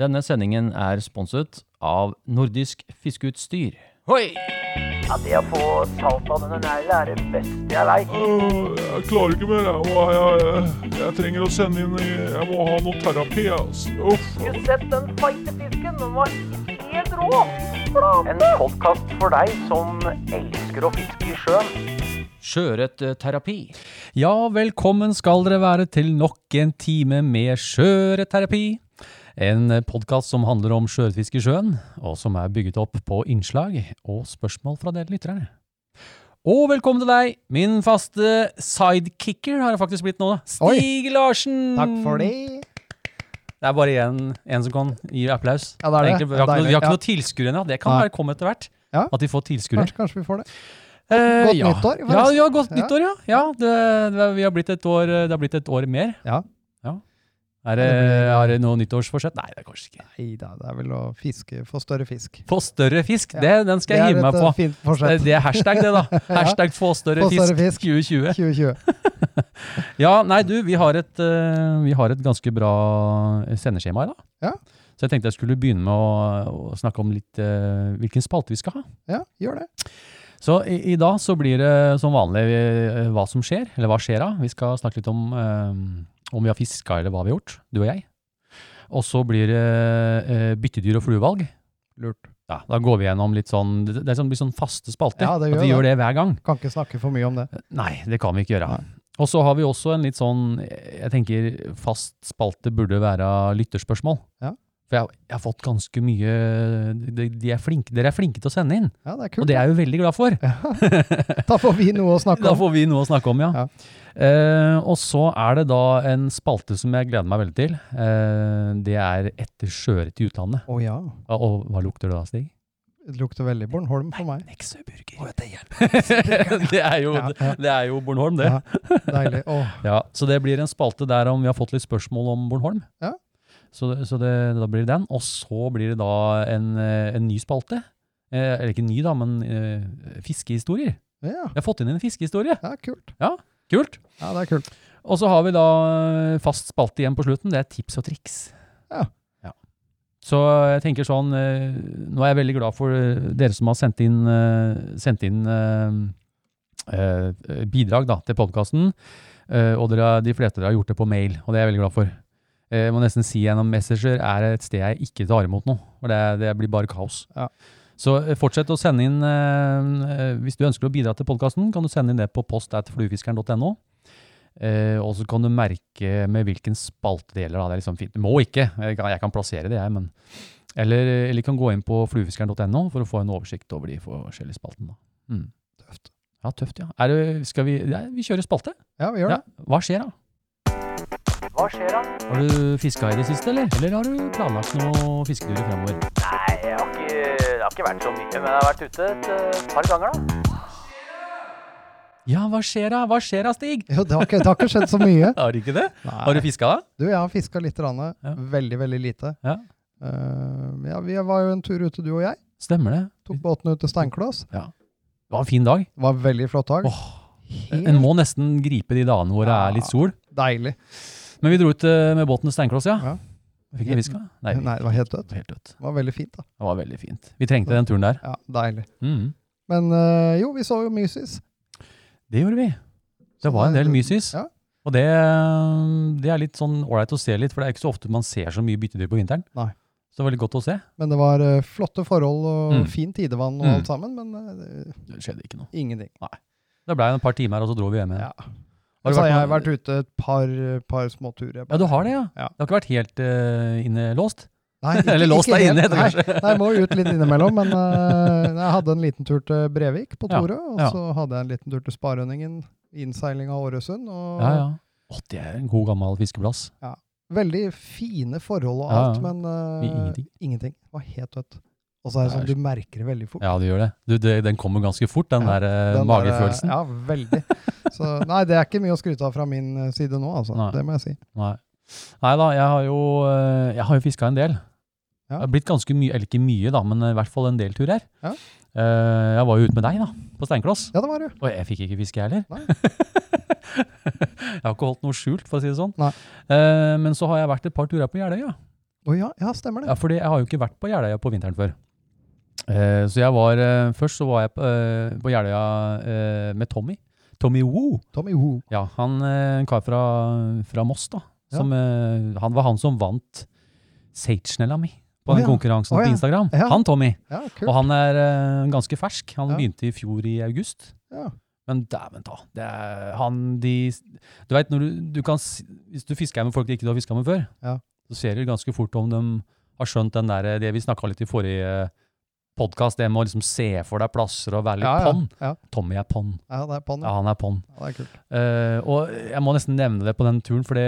Denne sendingen er sponset av Nordisk Fiskeutstyr. Hoi! Ja, Det å få talt av denne neglen er det beste jeg veit. Uh, Jeg klarer ikke mer. Jeg, jeg, jeg, jeg trenger å sende inn i- Jeg må ha noe terapi. Altså. Uff. Skulle sett den feite fisken. Den var helt rå. En podkast for deg som elsker å fiske i sjøen. Sjøørretterapi. Ja, velkommen skal dere være til nok en time med sjøørretterapi. En podkast som handler om sjøørretfiske i sjøen, og som er bygget opp på innslag og spørsmål fra dere lytterne. Og velkommen til deg, min faste sidekicker har jeg faktisk blitt nå. Stig Larsen! Takk for det. Det er bare én en som kan gi applaus. Ja, det er det. Egentlig, vi har ikke, noe, vi har ikke noe tilskuere ennå. Det kan Nei. være komme etter hvert. Ja. At vi får tilskuere. Kanskje, kanskje vi får det. Eh, Godt ja. nyttår, Ja, forresten. ja, godt Ja. nyttår, ja. ja det, det, vi har blitt et år, det har blitt et år mer. Ja. Ja. Er det, Ja, er det noe nyttårsforsett? Nei, det er kanskje ikke. Nei da, det er vel å fiske, få større fisk. Få større fisk, Ja. det, den skal jeg hive meg på. eh, Fint Det, forsett. det er hashtag det, da. Hashtag få større, Få større fisk. 2020. 2020. Ja, nei du, vi har et, eh, vi har et ganske bra sendeskjema i dag. Ja. Så jeg tenkte jeg skulle begynne med å, å snakke om litt uh, hvilken spalte vi skal ha. Ja, gjør det. Så i, i dag så blir det som vanlig hva som skjer, eller hva skjer da. Vi skal snakke litt om eh, om vi har fiska eller hva vi har gjort, du og jeg. Og så blir det eh, byttedyr og fluevalg. Lurt. Ja, da går vi gjennom litt sånn, det, det sånn, blir sånn faste spalter. Ja, det at gjør vi det. gjør det hver gang. Kan ikke snakke for mye om det. Nei, det kan vi ikke gjøre. Nei. Og så har vi også en litt sånn, jeg tenker fast spalte burde være lytterspørsmål. Ja. For jeg, jeg har fått ganske mye, de, de er flinke, dere er flinke til å sende inn, Ja, det er kult. og det er jeg jo veldig glad for. Da får vi noe å snakke om. Da får vi noe å snakke om, ja. Ja. Eh, og så er det da en spalte som jeg gleder meg veldig til. Eh, det er Etter sjøørret i utlandet. Å ja. Og, og hva lukter det da, Stig? Det lukter veldig Bornholm for meg. Nexø-burger. det, er jo, Ja, ja. det er jo Bornholm, det. Ja, deilig. Oh. Ja, så det blir en spalte der om vi har fått litt spørsmål om Bornholm. Ja. Så, så det, da blir det den. Og så blir det da en, eh, en ny spalte. Eh, eller ikke ny, da, men eh, fiskehistorier. ja. Vi har fått inn en fiskehistorie. ja, kult. Ja, Kult. Ja, det er kult. Og så har vi da eh, fast spalte igjen på slutten. Det er tips og triks. Ja. Ja. Så jeg tenker sånn eh, Nå er jeg veldig glad for eh, dere som har sendt inn, sendt inn bidrag da, til podkasten. og dere, de fleste dere har gjort det på mail, og det er jeg veldig glad for. Eh, Jeg må nesten si gjennom Messenger er et sted jeg ikke tar imot noe. For det, det blir bare kaos. Ja. Så eh, fortsett å sende inn eh, eh, Hvis du ønsker å bidra til podkasten, kan du sende inn det på post.fluefiskeren.no. Eh, og så kan du merke med hvilken spalte det gjelder. Da. Det er liksom fint. Du må ikke, jeg kan, jeg kan plassere det, jeg, men Eller, eller kan gå inn på fluefiskeren.no for å få en oversikt over de forskjellige spaltene. Mm. Tøft. Ja, tøft, ja. Er det, skal vi, ja, vi kjører spalte. Ja, vi gjør Ja. det. Hva skjer da? Hva skjer da? Har du fiska i det siste, eller? Eller har du planlagt noen fisketurer fremover? Nei, jeg har ikke, det har ikke vært så mye, men jeg har vært ute et eh, par ganger, da. Ja, hva skjer da? Hva skjer da, Stig? Jo, det har ikke, det har ikke skjedd så mye. Har du ikke det? Nei. Har du fiska da? Du, jeg har fiska litt. Rann, Ja. Veldig, veldig lite. Ja. Uh, ja, vi var jo en tur ute, du og jeg. Stemmer det. Tok båten ut til Steinkloss. Det var en fin dag. Det var en veldig flott dag. Åh, En må nesten gripe de dagene hvor det er litt sol. deilig. Men vi dro ut eh, med båten til Steinkloss, ja. Ja. Fikk dere fiska? Nei, Nei, det var helt dødt. helt dødt. Det var veldig fint, da. Det var veldig fint. Vi trengte den turen der. Ja, deilig. Mm. Men eh, jo, vi så jo Mysis. Det gjorde vi. Det var en del mysis. Ja. Og det, det er litt sånn ålreit å se litt, for det er ikke så ofte man ser så mye byttedyr på vinteren. Nei. Så det var veldig godt å se. Men det var eh, flotte forhold og Mm. fint tidevann og Mm. alt sammen. Men det- Det skjedde ikke noe. ingenting. Nei. Det ble et par timer, og så dro vi hjem igjen. Ja. Har du vært jeg har vært ute et par, par småturer. Ja, du har det, ja. Ja. Det har ikke vært helt uh, innelåst? Nei, ikke- Eller låst deg inne, Nei, nei, må ut litt innimellom. Men uh, jeg hadde en liten tur til Brevik på Ja, Og så hadde jeg en liten tur til Sparønningen. Innseiling av Åresund. Og Ja, ja. Å, det er en god gammel fiskeplass. Ja. veldig fine forhold og alt, men uh, Ingenting. ingenting. Det var helt dødt. Og så er det sånn, du merker det veldig fort. Ja, du gjør det. Du, det den kommer ganske fort, den Ja, der eh, Den magefølelsen. Der, ja, veldig. Så nei, det er ikke mye å skryte av fra min eh, side nå, altså. Nei. Det må jeg si. Nei. Nei da, jeg har jo, eh, jeg har jo fiska en del. Ja. Det har blitt ganske mye, eller ikke mye da, men i hvert fall en del turer. Ja. Eh, jeg var jo ute med deg da, på Steinkloss. Ja, det var du. Og jeg fikk ikke fiske, jeg heller. Jeg har ikke holdt noe skjult, for å si det sånn. Eh, men så har jeg vært et par turer på Jeløya. Oh, ja, ja, stemmer det. Ja, fordi jeg har jo ikke vært på Jeløya på vinteren før. Eh, så jeg var eh, Først så var jeg på, eh, på Jeløya med Tommy. Tommy Woo. Tommy Woo. Ja, han en kar fra, fra Moss, da. Som, eh, han var han som vant Sage-snella mi på den den ja. konkurransen Å på. Instagram. Ja. Han Tommy. Ja, Og han er eh, ganske fersk. Han Ja. begynte i fjor i august. Ja. Men dæven ta. Det er, han de Du veit, når du, du kan Hvis du fisker med folk du ikke har fiska med før, Ja. så ser du ganske fort om de har skjønt den der, det vi snakka litt i forrige podkast, det med å liksom se for deg plasser og være litt Ja, ja. på'n. Ja. Tommy er på'n. ja, det er på'n. Ja, Ja. han er på'n. det er kult. Eh, og jeg må nesten nevne det på den turen, fordi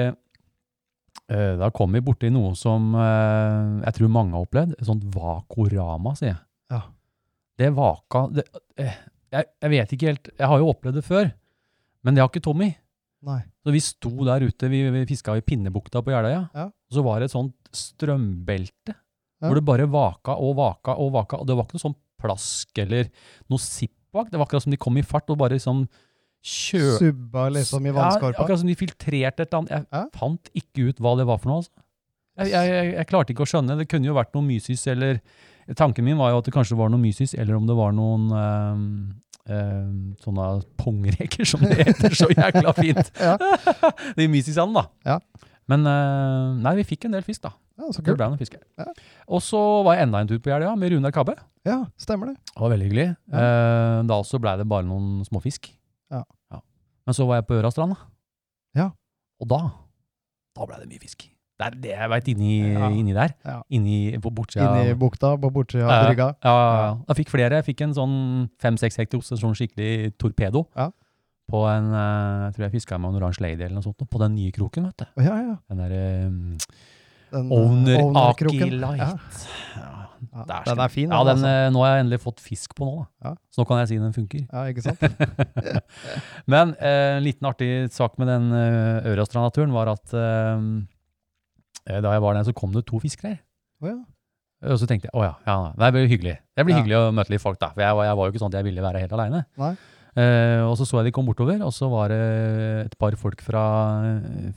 uh, da kom vi borti noe som uh, jeg tror mange har opplevd. Et sånt vakorama, sier jeg. Ja. Det vaka det, jeg, jeg vet ikke helt Jeg har jo opplevd det før, men det har ikke Tommy. Nei. Så vi sto der ute, vi, vi fiska i Pinnebukta på Jeløya, Ja. og så var det et sånt strømbelte Ja. hvor det bare vaka og vaka og vaka, og det var ikke noe sånn plask eller noe sipp bak. Det var akkurat som de kom i fart og bare liksom kjø... Subba liksom i Ja, akkurat som de filtrerte et eller annet. Jeg Ja. fant ikke ut hva det var for noe. Altså. Jeg, jeg, jeg, jeg klarte ikke å skjønne. Det kunne jo vært noe mysis, eller Tanken min var jo at det kanskje var noe mysis, eller om det var noen ehm, ehm, sånne pongreker, som det heter så jækla fint. Ja. De mysisene, da. Ja. Men eh, nei, vi fikk en del fisk, da. Ja, så Det kult. ble noen fisk. Ja. Og så var jeg enda en tur på Jeløya med Runar Kabbe. Ja, stemmer det. Det var veldig hyggelig. Eh, da også ble det bare noen små fisk. Ja. Men så var jeg på Ørastrand, da. Ja. Og da, da ble det mye fisk. Det er det jeg veit inni, Ja. inni der. Ja. Inni på bortsida. Inni bukta på bortsida av Ja, brygga. Ja, ja, ja. Jeg fikk flere. Jeg fikk en sånn fem-seks hektos, en sånn skikkelig torpedo. Ja. På en, eh, jeg tror jeg fiska med en oransje lady eller noe sånt, på den nye kroken, vet du. Ja, ja. Den derre um, Den, eh, Owner Aki. Light. Ja. Ja. Ja, er den er fin, Ja, den, den, altså. eh, nå har jeg endelig fått fisk på nå, da. Ja. Så nå kan jeg si den funker. Ja, ikke sant? Men eh, en liten artig sak med den uh, Ørastrand-naturen var at eh, da jeg var der, så kom det to fiskere. Oh, ja. Og så tenkte jeg å ja, ja, det blir hyggelig. Det blir hyggelig å møte litt folk, da. For jeg, var- jeg var jo ikke sånn at jeg ville være helt aleine. Eh, og så så jeg de kom bortover, og så var det et par folk fra,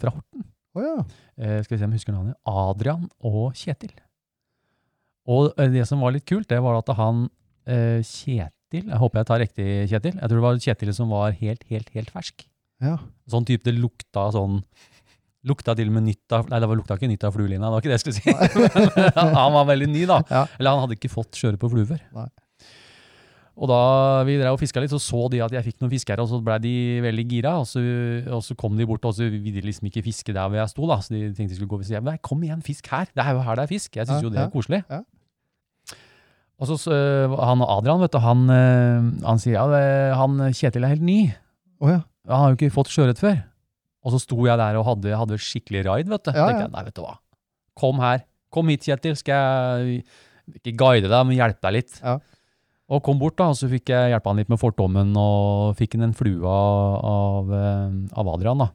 fra Horten. Oh, ja. Eh, skal vi se om jeg husker navnet. Adrian og Kjetil. Og eh, det som var litt kult, det var at han eh, Kjetil Jeg håper jeg tar riktig, Kjetil. Jeg tror det var Kjetil som var helt, helt, helt fersk. Ja. Sånn type det lukta sånn Lukta til og med nytt av Nei, det var- lukta ikke nytt av fluelina, det var ikke det jeg skulle si. Men han var veldig ny, da. Ja. Eller han hadde ikke fått kjøre på flue før. Nei. Og da vi drev og fiska litt, så så de at jeg fikk noen fisk her, og så ble de veldig gira. Og så, og så kom de bort, og så ville de liksom ikke fiske der hvor jeg sto, da. Så de tenkte de skulle gå og si nei, kom igjen, fisk her. Det er jo her det er fisk. Jeg syns Ja, jo det ja, er koselig. ja. Og så så, han Adrian, vet du, han, eh, han sier ja, det- han Kjetil er helt ny. Oh, ja. Han har jo ikke fått sjøørret før. Og så sto jeg der og hadde, hadde skikkelig raid, vet du. Ja, tenkte jeg, nei, vet du hva. Kom her. Kom hit, Kjetil. Skal jeg ikke guide deg, men hjelpe deg litt. Ja. Og kom bort, da, og så fikk jeg hjelpe han litt med fortommen, og fikk han en flue av, av, eh, Adrian, da.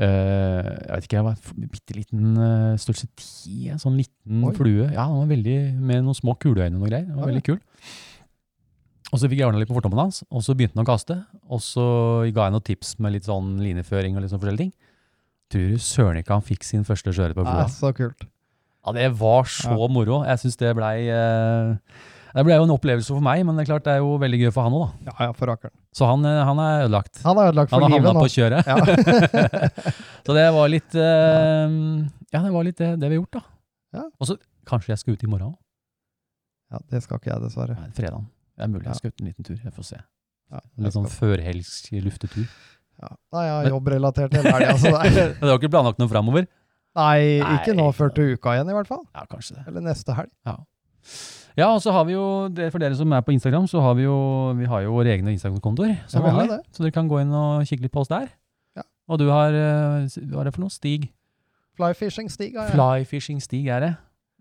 Eh, jeg vet ikke, jeg var bitte liten uh, størrelse ti, en sånn liten Oi. flue. Ja, den var veldig, med noen små kuleøyne og noe greier. Den var Ja, veldig kul. Og så fikk jeg ordna litt på fortommen hans, og så begynte han å kaste. Og så ga jeg noen tips med litt sånn lineføring og litt sånn forskjellige ting. Tror du søren ikke han fikk sin første sjøørret på flua? Ja, så kult. Ja, det var så Ja. moro. Jeg syns det blei eh, Det ble jo en opplevelse for meg, men det er klart det er jo veldig gøy for han òg, da. Ja, ja, for rakkeren. Så han, eh, han er ødelagt. Han er ødelagt Han for har livet havna nå. på kjøret. Ja. Så det var litt uh, Ja, det var litt det, det vi har gjort, da. Ja. Og så kanskje jeg skal ut i morgen òg. ja, det skal ikke jeg, dessverre. Fredagen. Det er mulig jeg skal ut en liten tur. Jeg får se. Ja, Litt sånn skal- førhelgs luftetur. ja. Nei, jeg har jobbrelatert hele helga, så det er du har ikke planlagt noe framover? Nei, Nei, ikke nå før til uka igjen, i hvert fall. Ja, kanskje det. Eller neste helg. Ja, og så har vi jo, det, for dere som er på Instagram, så har vi jo, vi har jo våre egne Instagram-kontoer, som Ja, vi har vanlig. Så dere kan gå inn og kikke litt på oss der. Ja. Og du har, eh, hva er det for noe? Stig? Flyfishing-stig har jeg. Flyfishing Stig er det.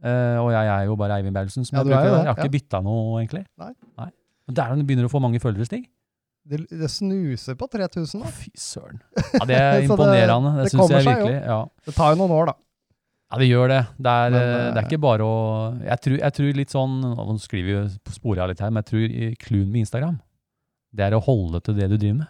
Eh, og jeg er jo bare Eivind Berlsen som Ja, jeg du er bruker. jo der. det, Jeg har ikke bytta noe, egentlig. Nei. Men der du begynner å få mange følgere, Stig. Det, det snuser på 3000 Å, nå. fy søren. Ja, det er Så det- imponerende. Det, det syns jeg kommer seg jo. virkelig. Ja. Det tar jo noen år, da. Ja, det gjør det. Det er, Men, eh, det er eh, ikke bare å Jeg tror, jeg tror litt sånn Nå skriver vi jo på sporet litt her, men jeg tror i- clouen med Instagram, det er å holde til det du driver med.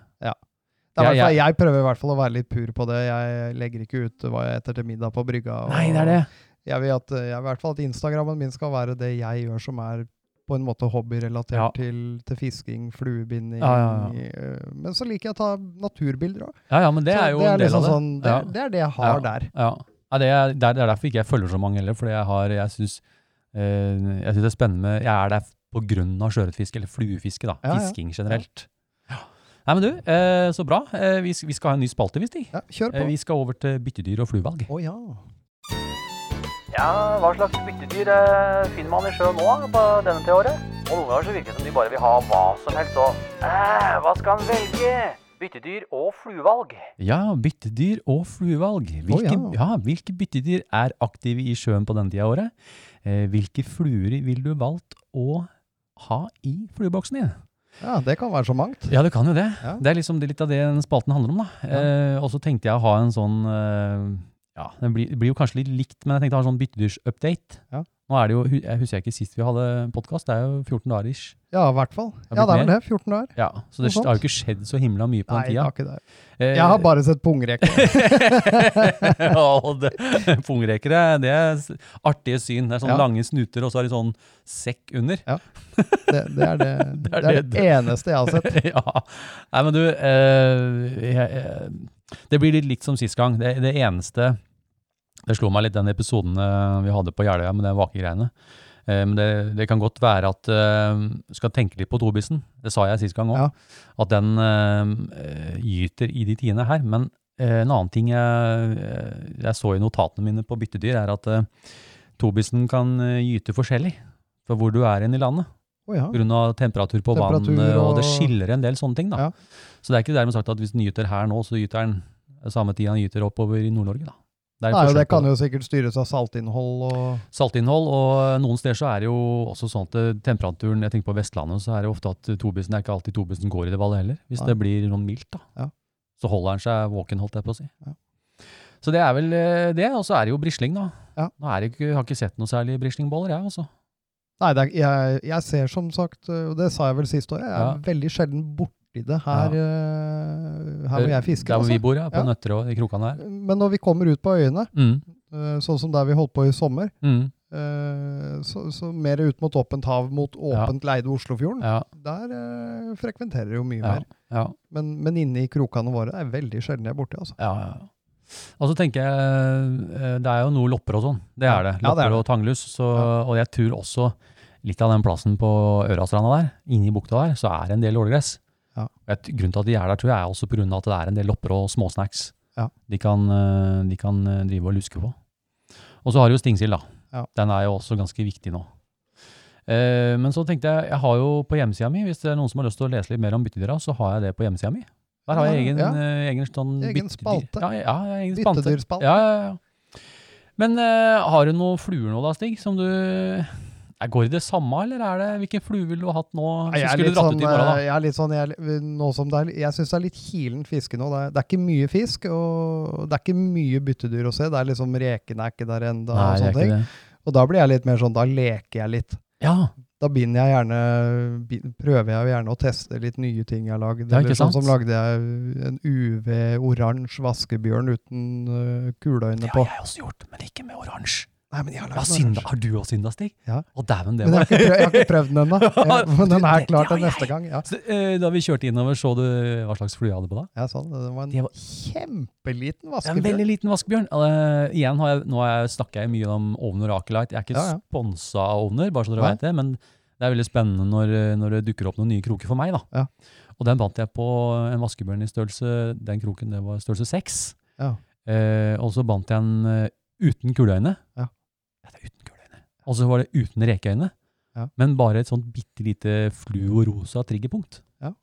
Det er Ja, fall, jeg prøver i hvert fall å være litt pur på det. Jeg legger ikke ut hva jeg eter til middag på brygga. Og Nei, det er det. Jeg vil, at, jeg vil i hvert fall at Instagrammen min skal være det jeg gjør som er på en måte hobbyrelatert Ja. til, til fisking, fluebinding. Ja, ja, eh, Men så liker jeg å ta naturbilder òg. Ja, ja, men det er jo en del liksom av det. Sånn, det, det er det jeg har der. Ja. Ja, det, er, det er er derfor ikke jeg følger så mange heller, fordi jeg har, jeg syns eh, jeg synes det er spennende med Jeg er der av sjøørretfiske, eller fluefiske, da. Ja, ja. Fisking generelt. Ja. Nei, men du, eh, så bra. Eh, vi, vi skal ha en ny spalte, vi, de. Ja, kjør Eh, på. vi skal over til byttedyr og fluevalg. Å ja. Ja, hva slags byttedyr eh, finner man i sjøen nå på denne til året? Og noen ganger så virker det som de bare vil ha hva som helst, og eh, hva skal han velge? Byttedyr og fluevalg. Ja, byttedyr og fluevalg. Hvilke, Å, ja. ja, hvilke byttedyr er aktive i sjøen på denne tida av året? Eh, hvilke fluer ville du valgt å ha i flueboksen din? ja, det kan være så mangt. Ja, det kan jo det. Ja. Det er liksom litt av det den spalten handler om. da. Eh, og så tenkte jeg å ha en sånn eh, Ja, det blir, det blir jo kanskje litt likt, men jeg tenkte å ha en sånn byttedyrsupdate. Ja. Nå er det jo, jeg husker ikke sist vi hadde podkast, det er jo 14 dager ish. Ja, i hvert fall. Ja, det er vel det. 14 dager. Ja, så det har jo ikke skjedd så himla mye på Nei, den det tida. har ikke det. Eh, Jeg har bare sett pungrekere. ja, det, pungrekere, det er artige syn. Det er sånne Ja. lange snuter, og så har de sånn sekk under. Det, det, er det, det, er det, det- eneste jeg har sett. ja. Nei, men du eh, jeg, jeg, Det blir litt likt som sist gang. Det, det eneste Det slo meg litt den episoden eh, vi hadde på Jeløya med de vakegreiene. Eh, men det, det kan godt være at du skal tenke litt på tobisen. Det sa jeg sist gang òg. Ja. At den eh, gyter i de tidene her. Men eh, en annen ting jeg, eh, jeg så i notatene mine på byttedyr, er at tobisen kan eh, gyte forskjellig fra hvor du er i landet. Oh, ja. Pga. temperatur på vann, og det skiller en del sånne ting. da. Ja. Så det er ikke dermed sagt at hvis den gyter her nå, så gyter den samme tid han gyter oppover i Nord-Norge. da. Det Nei, det kan jo sikkert styres av saltinnhold og saltinnhold, og noen steder så er det jo også sånn at eh, temperaturen Jeg tenker på Vestlandet, så er det ofte at tobisen er ikke alltid tobisen går i det vallet heller. Hvis Nei. det blir noe mildt, da. Ja. Så holder den seg våken, holdt jeg på å si. Ja. Så det er vel eh, det. Og så er det jo brisling, da. Ja. Nå det ikke, jeg har ikke sett noe særlig brislingboller, jeg, altså. Nei, er, jeg, jeg ser som sagt, og det sa jeg vel sist år, jeg er veldig sjelden borti det her, ja. her hvor jeg fisker. Der hvor vi bor, ja. På Ja. Nøtterå, i krokene her. Men når vi kommer ut på øyene, Mm. eh, sånn som der vi holdt på i sommer, Mm. eh, så, så mer ut mot åpent hav, mot Ja. åpent leide Oslofjorden, Ja. der eh, frekventerer jo mye Ja. mer. ja. Men, men inne i krokene våre er veldig sjelden jeg er borti, altså. Ja, ja. ja. Og så tenker jeg, eh, det er jo noe lopper og sånn. Det er det. Ja, det er Lopper det. og tanglus. Så, Ja. Og jeg tror også litt av den plassen på Ørastranda der, inni bukta der, så er det en del ålegress. Ja. Et, Grunnen til at de er der, tror jeg er også på grunn av at det er en del lopper og småsnacks Ja. de, kan, eh, de kan eh, drive og luske på. Og så har du jo stingsild, da. Ja. Den er jo også ganske viktig nå. Eh, men så tenkte jeg, jeg har jo på hjemmesida mi, hvis det er noen som har lyst til å lese litt mer om byttedyra, så har jeg det på hjemmesida mi. Der har jeg egen, eh, egen sånn Egen spalte. Ja, egen spalte. Byttedyrspalte. Ja, ja, ja. Men eh, har du noen fluer nå da, Stig, som du Går det det samme, eller er det Hvilken flue ville du ha hatt nå? Jeg er sånn, morgen, eh, jeg er litt sånn jeg, nå som det er, jeg syns det er litt kilent fiske nå. Det er, det er ikke mye fisk, og det er ikke mye byttedyr å se. Det er liksom Rekene er ikke der ennå. Og sånne ting. Og da blir jeg litt mer sånn, da leker jeg litt. Ja, Da binder jeg gjerne, prøver jeg gjerne å teste litt nye ting jeg har lagd. Det er ikke sånn sant? som lagde jeg en UV-oransje vaskebjørn uten uh, kuleøyne det har jeg også gjort, men ikke med oransje. Nei, men jeg har Ja, lagd synda. Har du også synda, Stig? Ja. Å, dæven, det Men var jeg har ikke jeg har ikke prøvd den ennå. Men den er klar til neste gang. Ja, Så, eh, Da vi kjørte innover, så du hva slags flue jeg hadde på da? ja sånn. Det var en Det var- kjempeliten vaskebjørn. en veldig liten vaskebjørn. Uh, igjen har jeg, nå har jeg, snakker jeg mye om ovner og Akerlight. Jeg er ikke Ja, ja. sponsa av ovner, bare så dere Nei. vet det, men det er veldig spennende når, når det dukker opp noen nye kroker for meg. da. Ja. Og den bandt jeg på en vaskebjørn i størrelse Den kroken det var størrelse seks. Ja. Uh, og så bandt jeg en uh, uten kuleøyne. Ja. Ja, det er uten kuleøyne. Og så var det uten rekeøyne, Ja. men bare et sånt bitte lite fluorosa triggerpunkt. Ja.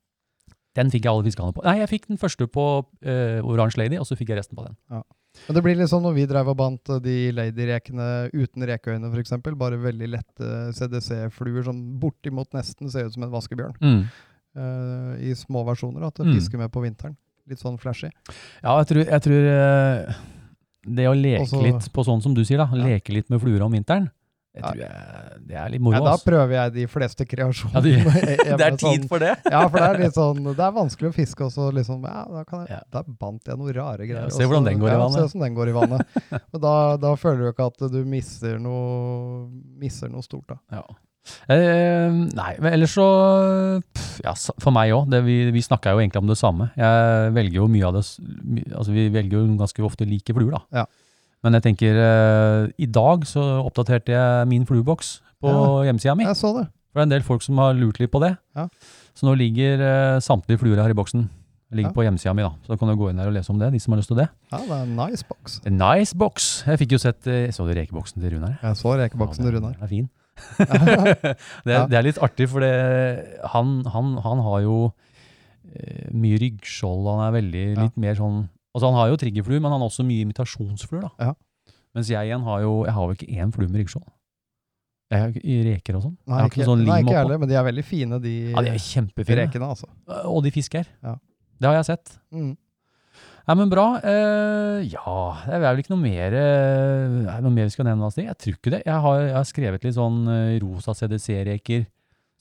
Den fikk jeg alle fiskene på. Nei, jeg fikk den første på uh, Orange Lady, og så fikk jeg resten på den. Men det blir litt sånn når vi drev og bandt de lady-rekene uten rekeøyne f.eks., bare veldig lette CDC-fluer som bortimot nesten ser ut som en vaskebjørn. eh, I små versjoner, at det Mm. fisker med på vinteren. Litt sånn flashy. Ja, jeg tror, jeg tror uh, det å leke Også- litt på sånn som du sier, da, Ja. leke litt med fluer om vinteren, Det tror jeg det er litt moro. Ja, da prøver jeg de fleste Ja, kreasjonene. Ja, hjemme, det er tid sånn- for det. Ja, for det er litt sånn Det er vanskelig å fiske, og så liksom Ja, da, kan jeg, Ja. da bandt jeg noe rare greier. Ja, se og hvordan den går i ja, vannet. Se hvordan den går i vannet. Men da, da føler du ikke at du mister noe, mister noe stort, da. Ja. Eh, nei, men ellers så pff, ja, For meg òg. Vi, vi snakka jo egentlig om det samme. Jeg velger jo mye av det Altså, vi velger jo ganske ofte like fluer, da. Ja. Men jeg tenker eh, I dag så oppdaterte jeg min flueboks på hjemmesida mi. Jeg så det. For det er en del folk som har lurt litt på det. Ja. Så nå ligger eh, samtlige fluer her i boksen. Ligger Ja. på hjemmesida mi, da. Så da kan du gå inn der og lese om det, de som har lyst til det. Ja, det er en nice box. A nice box. Jeg fikk jo sett eh, Så du rekeboksen til Runar? Jeg så rekeboksen Ja, til den- Runar. Den er fin. det, er, Ja. det er litt artig, for det, han, han, han har jo eh, mye ryggskjold. Han er veldig Ja. litt mer sånn Altså Han har jo triggerfluer, men han har også mye imitasjonsfluer. da. Ja. Mens jeg igjen har jo Jeg har jo ikke én flue med ryggskjold. Jeg har ikke- reker og sånn. Nei, jeg har ikke, sånn nei, ikke heller, men de er veldig fine, de, Ja, de er kjempefine. rekene, altså. Og de fisker. Ja. Det har jeg sett. Mm. Nei, men bra. Uh, ja, det er vel ikke noe mer er noe mer vi skal nevne? Jeg tror ikke det. Jeg har, jeg har skrevet litt sånn uh, rosa CDC-reker,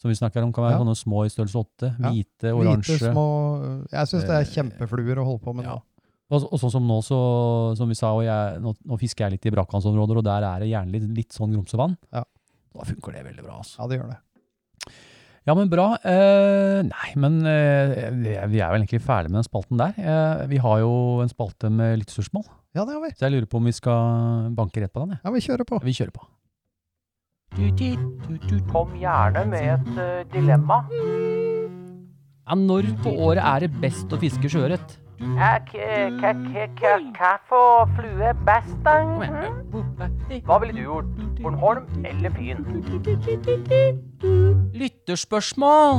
som vi snakker om kan være Ja. sånne små i størrelse åtte. Ja. oransje. Hvite, små Jeg syns det er kjempefluer å holde på med ja. Og, og sånn som nå, så, som vi sa, og jeg, nå, nå fisker jeg litt i brakkantsområder, og der er det gjerne litt, litt sånn grumsevann. Ja. Da funker det veldig bra. altså. Ja, det gjør det. Ja, men bra. Eh, nei, men eh, vi- vi er vel egentlig ferdig med den spalten der. Eh, vi har jo en spalte med lyttespørsmål, Ja, det har vi. så jeg lurer på om vi skal banke rett på den. jeg. Ja, vi kjører på. Vi kjører på. Kom gjerne med et eh, dilemma. Ja, når på året er det best å fiske sjøørret? Hva for flue best, da? Hva ville du gjort? Bornholm eller Fyn? Lytterspørsmål!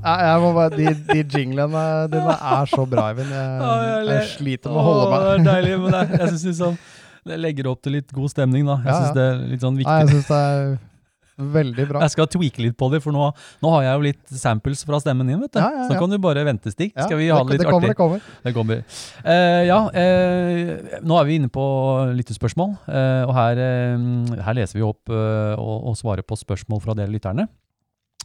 Ja, jeg må bare, de, de jinglene dine er så bra, Eivind. Jeg, jeg sliter med å holde meg. Det er deilig, men det, jeg synes liksom, det legger opp til litt god stemning, da. Jeg syns det er litt sånn viktig. Nei, jeg synes det er veldig bra. Jeg skal tweake litt på det, for nå, nå har jeg jo litt samples fra stemmen din, vet du. Ja, ja, ja. Så nå kan du bare vente, Stig. Skal vi ha det litt det kommer, artig? det kommer. Det kommer. Uh, ja, uh, nå er vi inne på lyttespørsmål, Uh, og her, her leser vi opp og, og svarer på spørsmål fra dere lytterne.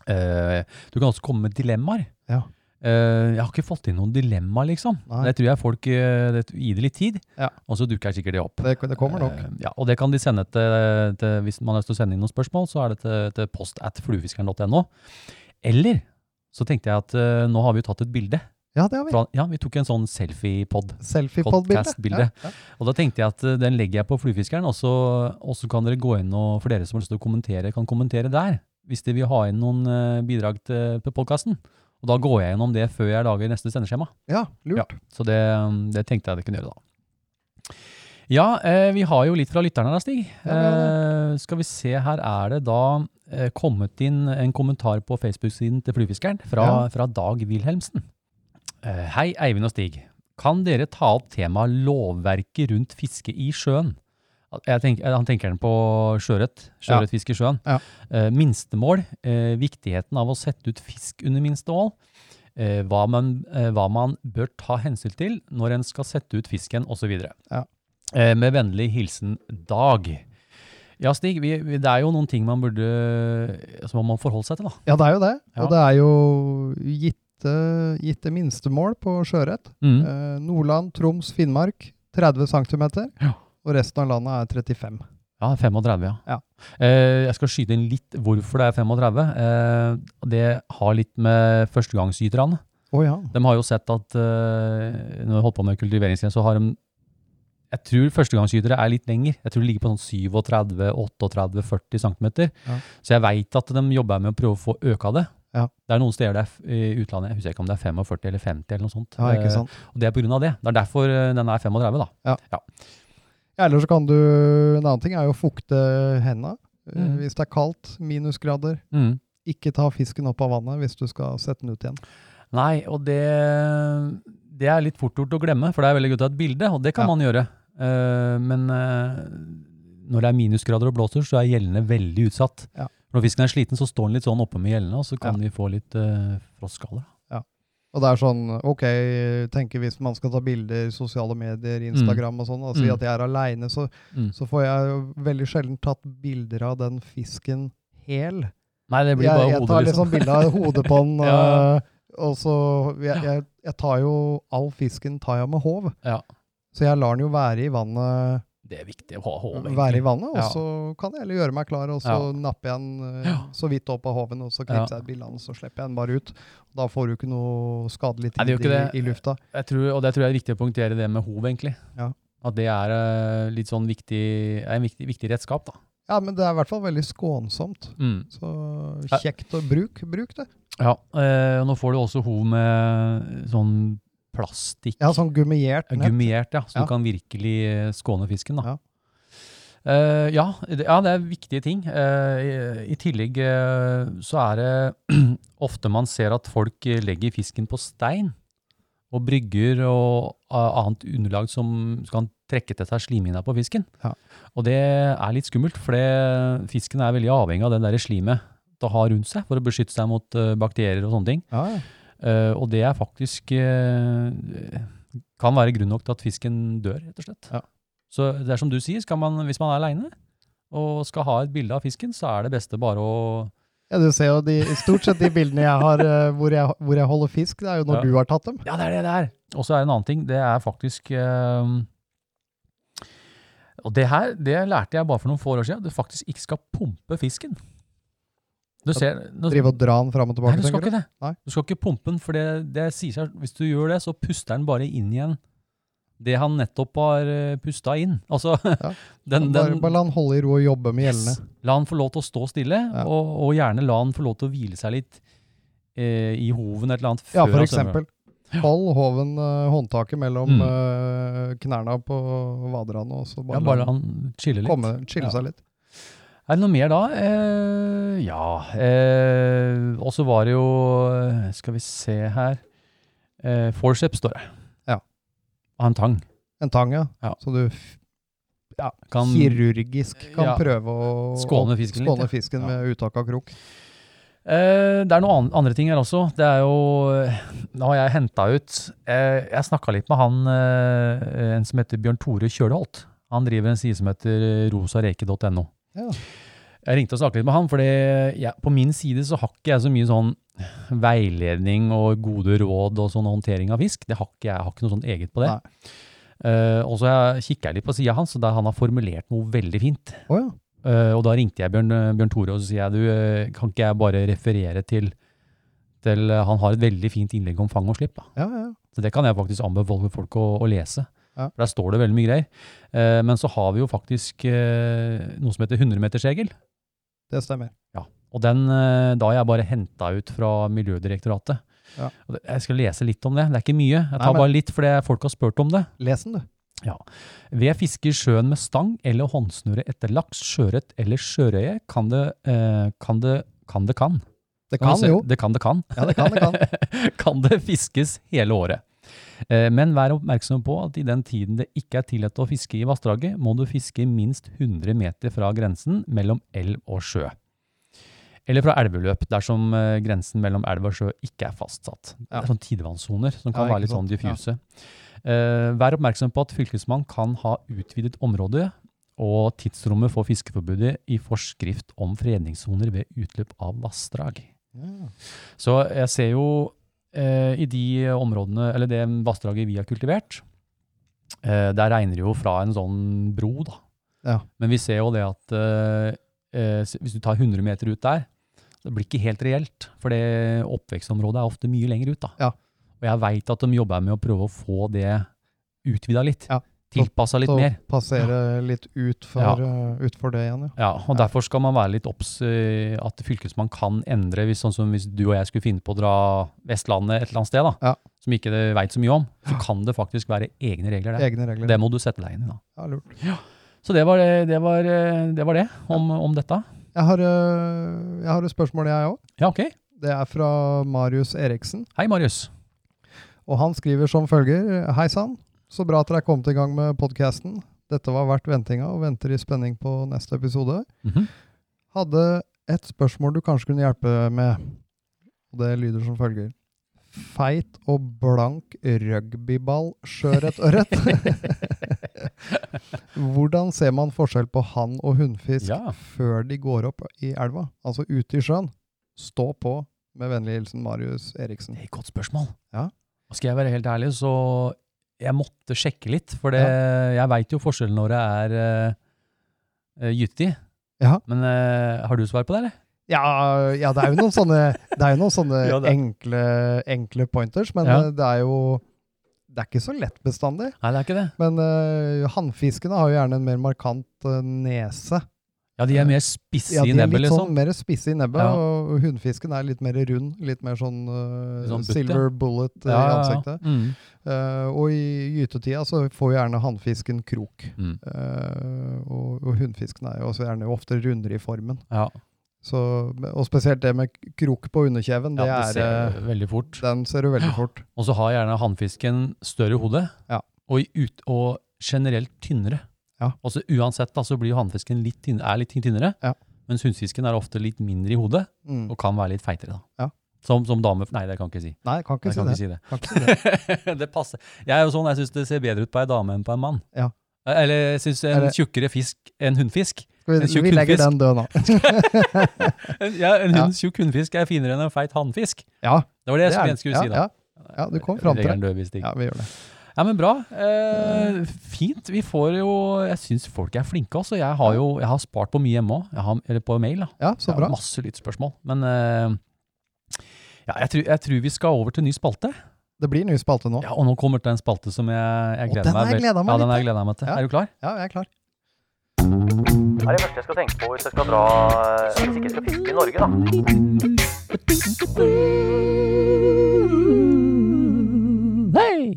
Du kan også komme med dilemmaer. Ja. Eh, jeg har ikke fått inn noen dilemma, liksom. Nei. Det tror jeg folk det gir det litt tid, Ja. og så dukker sikkert det opp. Det, det kommer nok. Eh, ja, og det kan de sende til, til Hvis man har lyst til å sende inn noen spørsmål, så er det til, til post at fluefiskeren.no. Eller så tenkte jeg at nå har vi jo tatt et bilde. Ja, det har vi. Fra, ja, vi tok en sånn selfie-pod. Selfie-pod-bilde. Ja, ja. Og da tenkte jeg at den legger jeg på Fluefiskeren, og så, kan dere gå inn og for dere som har lyst til å kommentere, kan kommentere der. Hvis de vil ha inn noen bidrag til, til podkasten. Og da går jeg gjennom det før jeg lager neste sendeskjema. ja, lurt. Så det, det tenkte jeg det kunne gjøre da. Ja, eh, vi har jo litt fra lytterne da, Stig. Ja, eh, skal vi se, her er det da eh, kommet inn en kommentar på Facebook-siden til Fluefiskeren fra, Ja. fra Dag Wilhelmsen. Eh, hei, Eivind og Stig. Kan dere ta opp temaet lovverket rundt fiske i sjøen? Tenker, han tenker den på sjøørret. Sjøørretfiske i sjøen. Ja. Eh, minstemål. Eh, viktigheten av å sette ut fisk under minstemål. Eh, hva, man, hva man bør ta hensyn til når en skal sette ut fisken, osv. Ja. Eh, med vennlig hilsen Dag. Ja, Stig, vi, vi, det er jo noen ting man burde som man må forholde seg til, da. Ja, det er jo det. Ja. Og det er jo gitte, gitte minstemål på sjøørret. Mm. Eh, Nordland, Troms, Finnmark 30 cm. Ja. Og resten av landet er 35. Ja, 35, ja. Ja. Eh, jeg skal skyte inn litt hvorfor det er 35. Eh, det har litt med førstegangsyterne. Oh, ja. De har jo sett at eh, når de holdt på med kultiveringsgren, så har de Jeg tror førstegangsytere er litt lenger. Jeg tror de ligger på sånn 37-38-40 cm. Ja. Så jeg veit at de jobber med å prøve å få øka det. Ja. Det er noen steder der, i utlandet, jeg husker ikke om det er 45 eller 50 eller noe sånt. ja, ikke Eh, sant. og det er på grunn av det. Det er derfor eh, den er 35, da. Ja, Eller så kan du En annen ting er jo å fukte hendene. Eh, Mm. Hvis det er kaldt, minusgrader. Mm. Ikke ta fisken opp av vannet hvis du skal sette den ut igjen. Nei, og det, det er litt fort gjort å glemme, for det er veldig godt å ha et bilde, og det kan Ja. man gjøre. Uh, men uh, når det er minusgrader og blåser, så er gjellene veldig utsatt. Ja. Når fisken er sliten, så står den litt sånn oppe med gjellene, og så kan vi få litt uh, frostskaller. Og det er sånn, ok, tenker hvis man skal ta bilder, sosiale medier, Instagram og sånn, og si Mm. at jeg er aleine, så, Mm. så får jeg veldig sjelden tatt bilder av den fisken hel. Nei, det blir Jeg, bare jeg tar liksom. liksom bilde av hodet på den, Ja. og, og så jeg, jeg, jeg tar jo All fisken tar jeg med håv. Ja. Så jeg lar den jo være i vannet, Det er viktig å ha håv, være i vannet og Ja. så kan jeg heller gjøre meg klar, og så Ja. napper jeg den øh, Ja. så vidt opp av håven, og så Ja. jeg et og så slipper jeg den bare ut. Da får du ikke noe skadelig tid Nei, i, i lufta. Jeg tror, og det tror jeg er viktig å punktere det med hov, egentlig. Ja. At det er uh, litt sånn viktig, er en viktig, viktig redskap, da. Ja, men det er i hvert fall veldig skånsomt. Mm. Så kjekt å bruke. Bruk det. Ja, eh, og nå får du også hov med sånn plastikk. Ja, sånn gummiert nett. Gummiert, ja. Så Ja. du kan virkelig eh, skåne fisken, da. Ja. Uh, ja, det, ja, det er viktige ting. Uh, i, I tillegg uh, så er det ofte man ser at folk legger fisken på stein. Og brygger og annet underlag som kan trekke til seg slimhinna på fisken. Ja. Og det er litt skummelt, for det- fisken er veldig avhengig av det der slimet det har rundt seg for å beskytte seg mot bakterier og sånne ting. Ja, ja. Eh, og det er faktisk eh, kan være grunn nok til at fisken dør, rett og slett. Ja. Så det er som du sier, man, hvis man er aleine og skal ha et bilde av fisken, så er det beste bare å ja, du ser jo de, stort sett de bildene jeg har eh, hvor jeg, hvor jeg holder fisk, det er jo når Ja. du har tatt dem. Ja, det er det det er! Og så er det en annen ting. Det er faktisk eh, Og det her det lærte jeg bare for noen få år siden. Du faktisk ikke skal pumpe fisken. Du ser, nå, Drive og dra den fram og Nei, tilbake, du skal ikke det. Nei. Du skal ikke pumpe den, for det, det sier seg Hvis du gjør det, så puster den bare inn igjen det han nettopp har uh, pusta inn. Altså, Ja. den, Bare, den bare la han holde i ro og jobbe med yes, gjellene. La han få lov til å stå stille, Ja. og, og gjerne la han få lov til å hvile seg litt eh, i hoven et eller annet. Ja, for eksempel. Hold hoven, eh, håndtaket mellom Mm. eh, knærne på vaderne, og så Ja, bare, bare la han chille litt. komme, chille seg litt. Er det noe mer da? Eh, ja eh, Og så var det jo Skal vi se her eh, Forceps står det. Ja. Av en tang. En tang, ja. Ja. Så du ja, Kan, kirurgisk kan Ja. prøve å Skåne fisken litt, skåne ja. fisken med uttak av krok. Eh, det er noen andre ting her også. Det er jo Nå har jeg henta ut eh, Jeg snakka litt med han eh, en som heter Bjørn Tore Kjølholt. Han driver en side som heter rosareke.no. Ja. Jeg ringte og snakket litt med han, for på min side så har ikke jeg så mye sånn veiledning og gode råd og sånn håndtering av fisk. Det har ikke jeg. Jeg har ikke noe sånn eget på det. Eh, og så kikker jeg litt på sida hans, og der han har formulert noe veldig fint. Oh, ja. uh, og da ringte jeg Bjørn, Bjørn Tore og så sier jeg, du, eh, kan ikke jeg bare referere til, til eh, Han har et veldig fint innlegg om fang og slipp. da. Ja, ja. Så det kan jeg faktisk anbefale folk å, å lese. Ja. For Der står det veldig mye greier. Eh, men så har vi jo faktisk eh, noe som heter 100-metersregel. Det stemmer. Ja. Og den eh, da har jeg bare henta ut fra Miljødirektoratet. Ja. Det- Jeg skal lese litt om det. Det er ikke mye. Jeg Nei, tar men- bare litt fordi folk har spurt om det. Les den, du. Ja. Ved fiske i sjøen med stang eller håndsnøre etter laks, sjøørret eller sjørøye kan det eh, kan det kan det kan. Det Kan kan se? jo. Det kan det kan. Ja, det kan, det kan. kan det fiskes hele året. Eh, Men vær oppmerksom på at i den tiden det ikke er tillatt å fiske i vassdraget, må du fiske minst 100 meter fra grensen mellom elv og sjø. Eller fra elveløp, dersom eh, grensen mellom elv og sjø ikke er fastsatt. Det er sånn tidevannssoner som kan Ja, være litt sånn diffuse. Ja. vær oppmerksom på at fylkesmannen kan ha utvidet området og tidsrommet for fiskeforbudet i forskrift om fredningssoner ved utløp av vassdrag. Ja. Så jeg ser jo eh, i de områdene, eller det vassdraget vi har kultivert, eh, der regner det jo fra en sånn bro, da. Ja. Men vi ser jo det at eh, eh, hvis du tar 100 meter ut der, det blir ikke helt reelt, for det oppvekstområdet er ofte mye lenger ut. da. Ja. Og jeg veit at de jobber med å prøve å få det utvida litt. Ja. Tilpassa litt Så mer. passere litt utfor, Ja. eh, utfor det igjen, ja. Ja, og derfor skal man være litt obs eh, at fylkesmann kan endre, hvis, sånn som hvis du og jeg skulle finne på å dra Vestlandet et eller annet sted, da, Ja. som ikke veit så mye om, så kan det faktisk være egne regler der. Egne regler. Det må du sette deg inn i, da. Ja, lurt. Så det var det, det, var, eh, det, var det om, om dette. Jeg har, jeg har et spørsmål, jeg òg. Ja, ok. Det er fra Marius Eriksen. Hei, Marius. Og han skriver som følger. Hei sann. Så bra at dere er kommet i gang med podkasten. Dette var verdt ventinga, og venter i spenning på neste episode. Mhm. Hadde et spørsmål du kanskje kunne hjelpe med. Og det lyder som følger. feit og blank rugbyball, sjøørret og rødt. Hvordan ser man forskjell på hann og hunnfisk Ja. før de går opp i elva? Altså ute i sjøen. Stå på. Med vennlig hilsen Marius Eriksen. Det er et godt spørsmål. Ja. Skal jeg være helt ærlig, så jeg måtte sjekke litt. For det, jeg veit jo forskjellen når det er uh, gytti. Ja. Men uh, har du svar på det, eller? Ja, ja, det er jo noen sånne, det er jo noen sånne Ja, enkle, enkle pointers, men Ja. eh, det er jo Det er ikke så lett bestandig. Nei, det er ikke det. Men uh, hannfiskene har jo gjerne en mer markant uh, nese. Ja, de er mer spisse Ja, i nebbet, liksom. sånn mer spisse i nebbet, Ja. og hunnfisken er litt mer rund. Litt mer sånn, uh, sånn silver bullet eh, Ja, i ansiktet. Mm. Uh, og i gytetida så får gjerne hannfisken krok. Mm. Uh, og, og hunnfisken er jo også gjerne ofte rundere i formen. Ja, Så, og spesielt det med krok på underkjeven, det det er ser veldig fort. Den ser du veldig fort. Og så har gjerne hannfisken større hode, Ja. og, ut, og generelt tynnere. Ja. så Uansett da, så blir jo hannfisken litt tynn, er litt tynnere, Ja. mens hunnfisken er ofte litt mindre i hodet, Mm. og kan være litt feitere. da. Ja. Som, som dame Nei, det kan jeg ikke si. Nei, kan ikke Jeg si kan det. ikke si det. Kan det. det passer. Jeg er jo sånn, jeg syns det ser bedre ut på ei dame enn på en mann. Ja. Eller jeg syns en Eller- tjukkere fisk enn hunnfisk. Vi, vi legger den død nå. Ja, en hund, tjukk hunnfisk er finere enn en feit hannfisk. Ja, Det var det, det jeg skulle ja, si, da. Ja, ja, du kom fram til det. Ja, vi gjør det. Ja, men bra. Eh, fint. Vi får jo Jeg syns folk er flinke, altså. Jeg har jo jeg har spart på mye hjemme òg. Eller på mail, da. Ja, så bra. masse lyttspørsmål. Men eh, ja, jeg, tror, jeg tror vi skal over til ny spalte. Det blir ny spalte nå. Ja, Og nå kommer det en spalte som jeg, jeg Å, gleder den meg til. jeg ja, den har jeg gleda meg til. Ja. Er du klar? Ja, jeg er klar. Hva er det første jeg skal tenke på hvis jeg skal dra Hvis ikke skal fiske i Norge, da?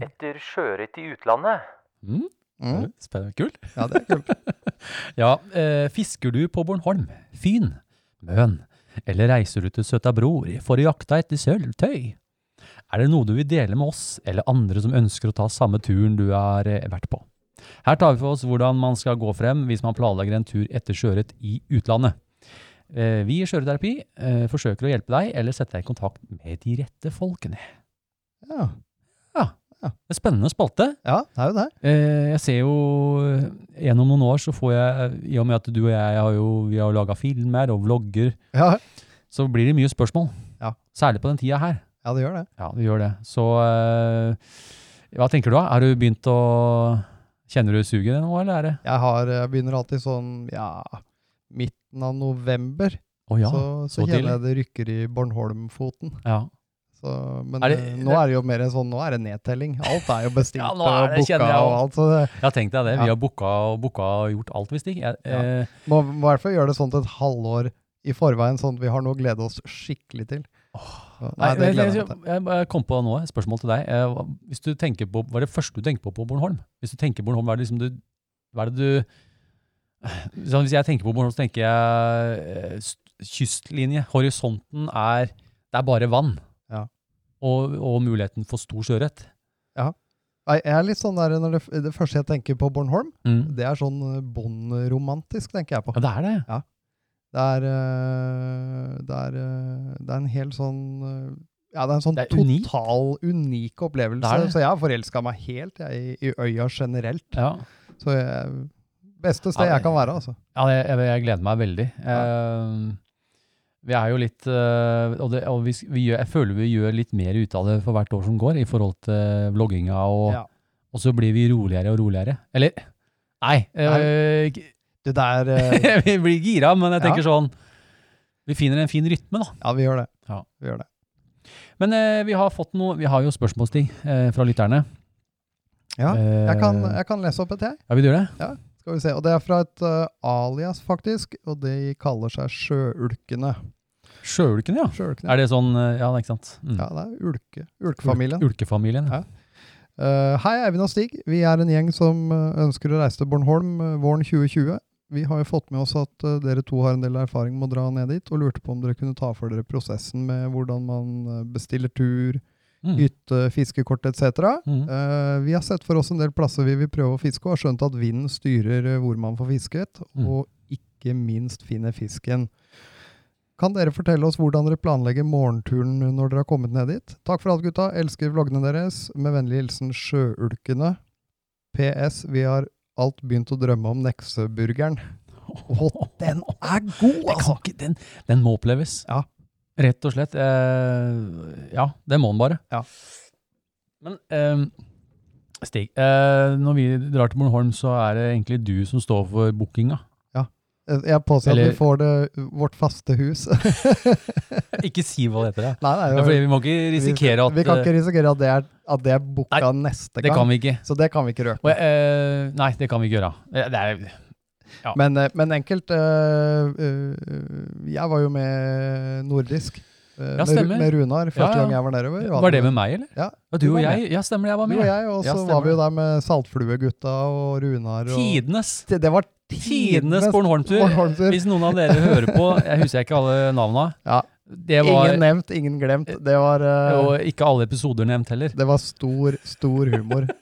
Etter sjøørret i utlandet. Mm. Mm. Spennende. Kult. Ja, det er kult. Ja, eh, fisker du på Bornholm, Fyn, Møn, eller reiser du til Søta Bror for å jakte etter sølvtøy? Er det noe du vil dele med oss eller andre som ønsker å ta samme turen du har eh, vært på? Her tar vi for oss hvordan man skal gå frem hvis man planlegger en tur etter sjøørret i utlandet. Eh, Vi i Skjøreterapi eh, forsøker å hjelpe deg eller sette deg i kontakt med de rette folkene. Ja. Det er spennende spalte. ja, det er jo det. Eh, jeg ser jo eh, Gjennom noen år så får jeg, i og med at du og jeg har jo, vi har laga filmer og vlogger, Ja, så blir det mye spørsmål. Ja. Særlig på den tida her. ja det gjør det. Ja, det gjør det. Så eh, hva tenker du da? Har du begynt å Kjenner du suget nå, eller er det Jeg, har, jeg begynner alltid sånn ja, midten av november. Å ja. så, så så kjenner jeg det rykker i Bornholm-foten. ja. Så, men Er det- eh, nå er det jo mer en sånn, nå er det nedtelling. Alt er jo bestilt Ja, er det, kjenner booka og alt. Det Ja, tenk deg det. Vi Ja. har booka og booka og gjort alt, visst ikke. Ja. eh, må i hvert fall gjøre det sånn til et halvår i forveien, sånn at vi har noe å glede oss skikkelig til. Så, Nei, det gleder jeg, jeg jeg, kom på nå et spørsmål til deg. Eh, Hvis du tenker på, Hva er det første du tenker på på Bornholm? Hvis du tenker Bornholm, hva er det liksom du Hva er det du sånn, Hvis jeg tenker på Bornholm, så tenker jeg kystlinje. Horisonten er Det er bare vann. Ja. Og, og muligheten for stor sjøørret. Ja. Jeg er litt sånn der, når det, det første jeg tenker på Bornholm, Mm. det er sånn bondromantisk, tenker jeg på. Ja, det er det. Det er, eh, det er, eh, det er en helt sånn eh, Ja, det er en sånn er total, unik opplevelse. Er det. Så jeg har forelska meg helt jeg, i, øya generelt. Ja. Så jeg, beste sted Ja, jeg kan være, altså. Ja, jeg, jeg, gleder meg veldig. Eh, vi er jo litt eh, Og, det, og vi, vi gjør, jeg føler vi gjør litt mer ut av det for hvert år som går, i forhold til vlogginga, og, Ja. og så blir vi roligere og roligere. Eller Nei. eh, Det der eh, vi blir gira, men jeg Ja. tenker sånn Vi finner en fin rytme, da. Ja, vi gjør det. Ja. Vi gjør det. Men eh, vi har fått noe Vi har jo spørsmålsting eh, fra lytterne. Ja, jeg kan, jeg kan lese opp et, jeg. Ja, vil du gjøre det? Skal vi se. Og det er fra et uh, alias, faktisk. Og de kaller seg Sjøulkene. Sjøulken, ja. Sjøulkene. Er det sånn eh, Ja, ikke sant? Mm. Ja, det er ulke. Ulkefamilien. Ulkefamilien. Ja. Uh, hei, Eivind og Stig. Vi er en gjeng som eh, ønsker å reise til Bornholm våren 2020. Vi har jo fått med oss at uh, dere to har en del erfaring med å dra ned dit, og lurte på om dere kunne ta for dere prosessen med hvordan man bestiller tur, Mm. hytte, fiskekort etc. Mm. Uh, vi har sett for oss en del plasser vi vil prøve å fiske, og har skjønt at vinden styrer hvor man får fisket, Mm. og ikke minst finner fisken. Kan dere fortelle oss hvordan dere planlegger morgenturen når dere har kommet ned dit? Takk for alt, gutta. Elsker vloggene deres. Med vennlig hilsen Sjøulkene. PS. Vi har alt begynt å drømme om Nekseburgeren. Å, den er god, altså! ikke, den, den må oppleves. Ja. Rett og slett. Eh, ja, det må den bare. Ja. Men eh, Stig, eh, når vi drar til Bornholm, så er det egentlig du som står for bookinga. Jeg påser Eller- at vi får det, vårt faste hus. Ikke si hva det heter. det. Nei, nei, fordi vi må ikke risikere at vi, vi kan eh, ikke risikere at det er, at det er booka neste Det gang. kan vi ikke. Så det kan vi ikke røpe. Og, uh, nei, det kan vi ikke gjøre. Eh, Det er, Ja. Men, eh, men enkelt uh, uh, Jeg var jo med nordisk. Ja, med, stemmer. med Runar første Ja, ja. gang jeg var nedover. Var, var det med meg, eller? Ja. ja du Du og jeg? Ja, stemmer, jeg var Du med. og jeg, og så var vi jo der med Saltfluegutta og Runar. Og, Tidenes. det, det var Tidenes Bornholmtur. Bornholmtur. Hvis noen av dere hører på, jeg husker ikke alle navna. Ja. Det var, Ingen nevnt, ingen glemt. Det var, uh, og ikke alle episoder nevnt heller. det var stor, stor humor.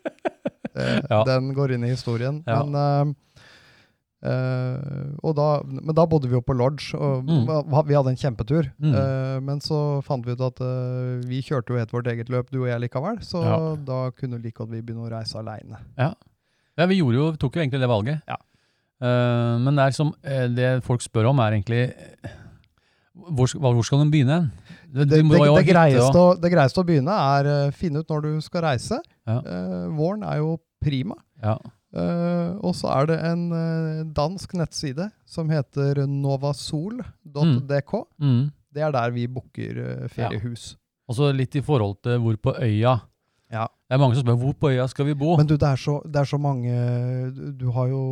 Eh, Ja. Den går inn i historien. Ja. Men, uh, uh, og da, men da bodde vi jo på lodge, og Mm. vi hadde en kjempetur. Mm. Men så fant vi ut at vi kjørte jo helt vårt eget løp, du og jeg likevel. Så Ja. da kunne like godt vi begynne å reise aleine. Ja, vi gjorde jo, tok jo egentlig det valget. Ja. Eh, men det, er som, eh, det folk spør om, er egentlig eh, hvor, hvor skal de begynne? Det, det, det, greieste, å, det greieste å begynne er uh, finne ut når du skal reise. Ja. Uh, våren er jo prima. Ja. Uh, og så er det en dansk nettside som heter novasol.dk. Mm. Det er der vi booker eh, feriehus. Og så litt i forhold til hvor på øya. Ja. Det er mange som spør hvor på øya skal vi bo. Men du, det er, så, det er så mange du, har jo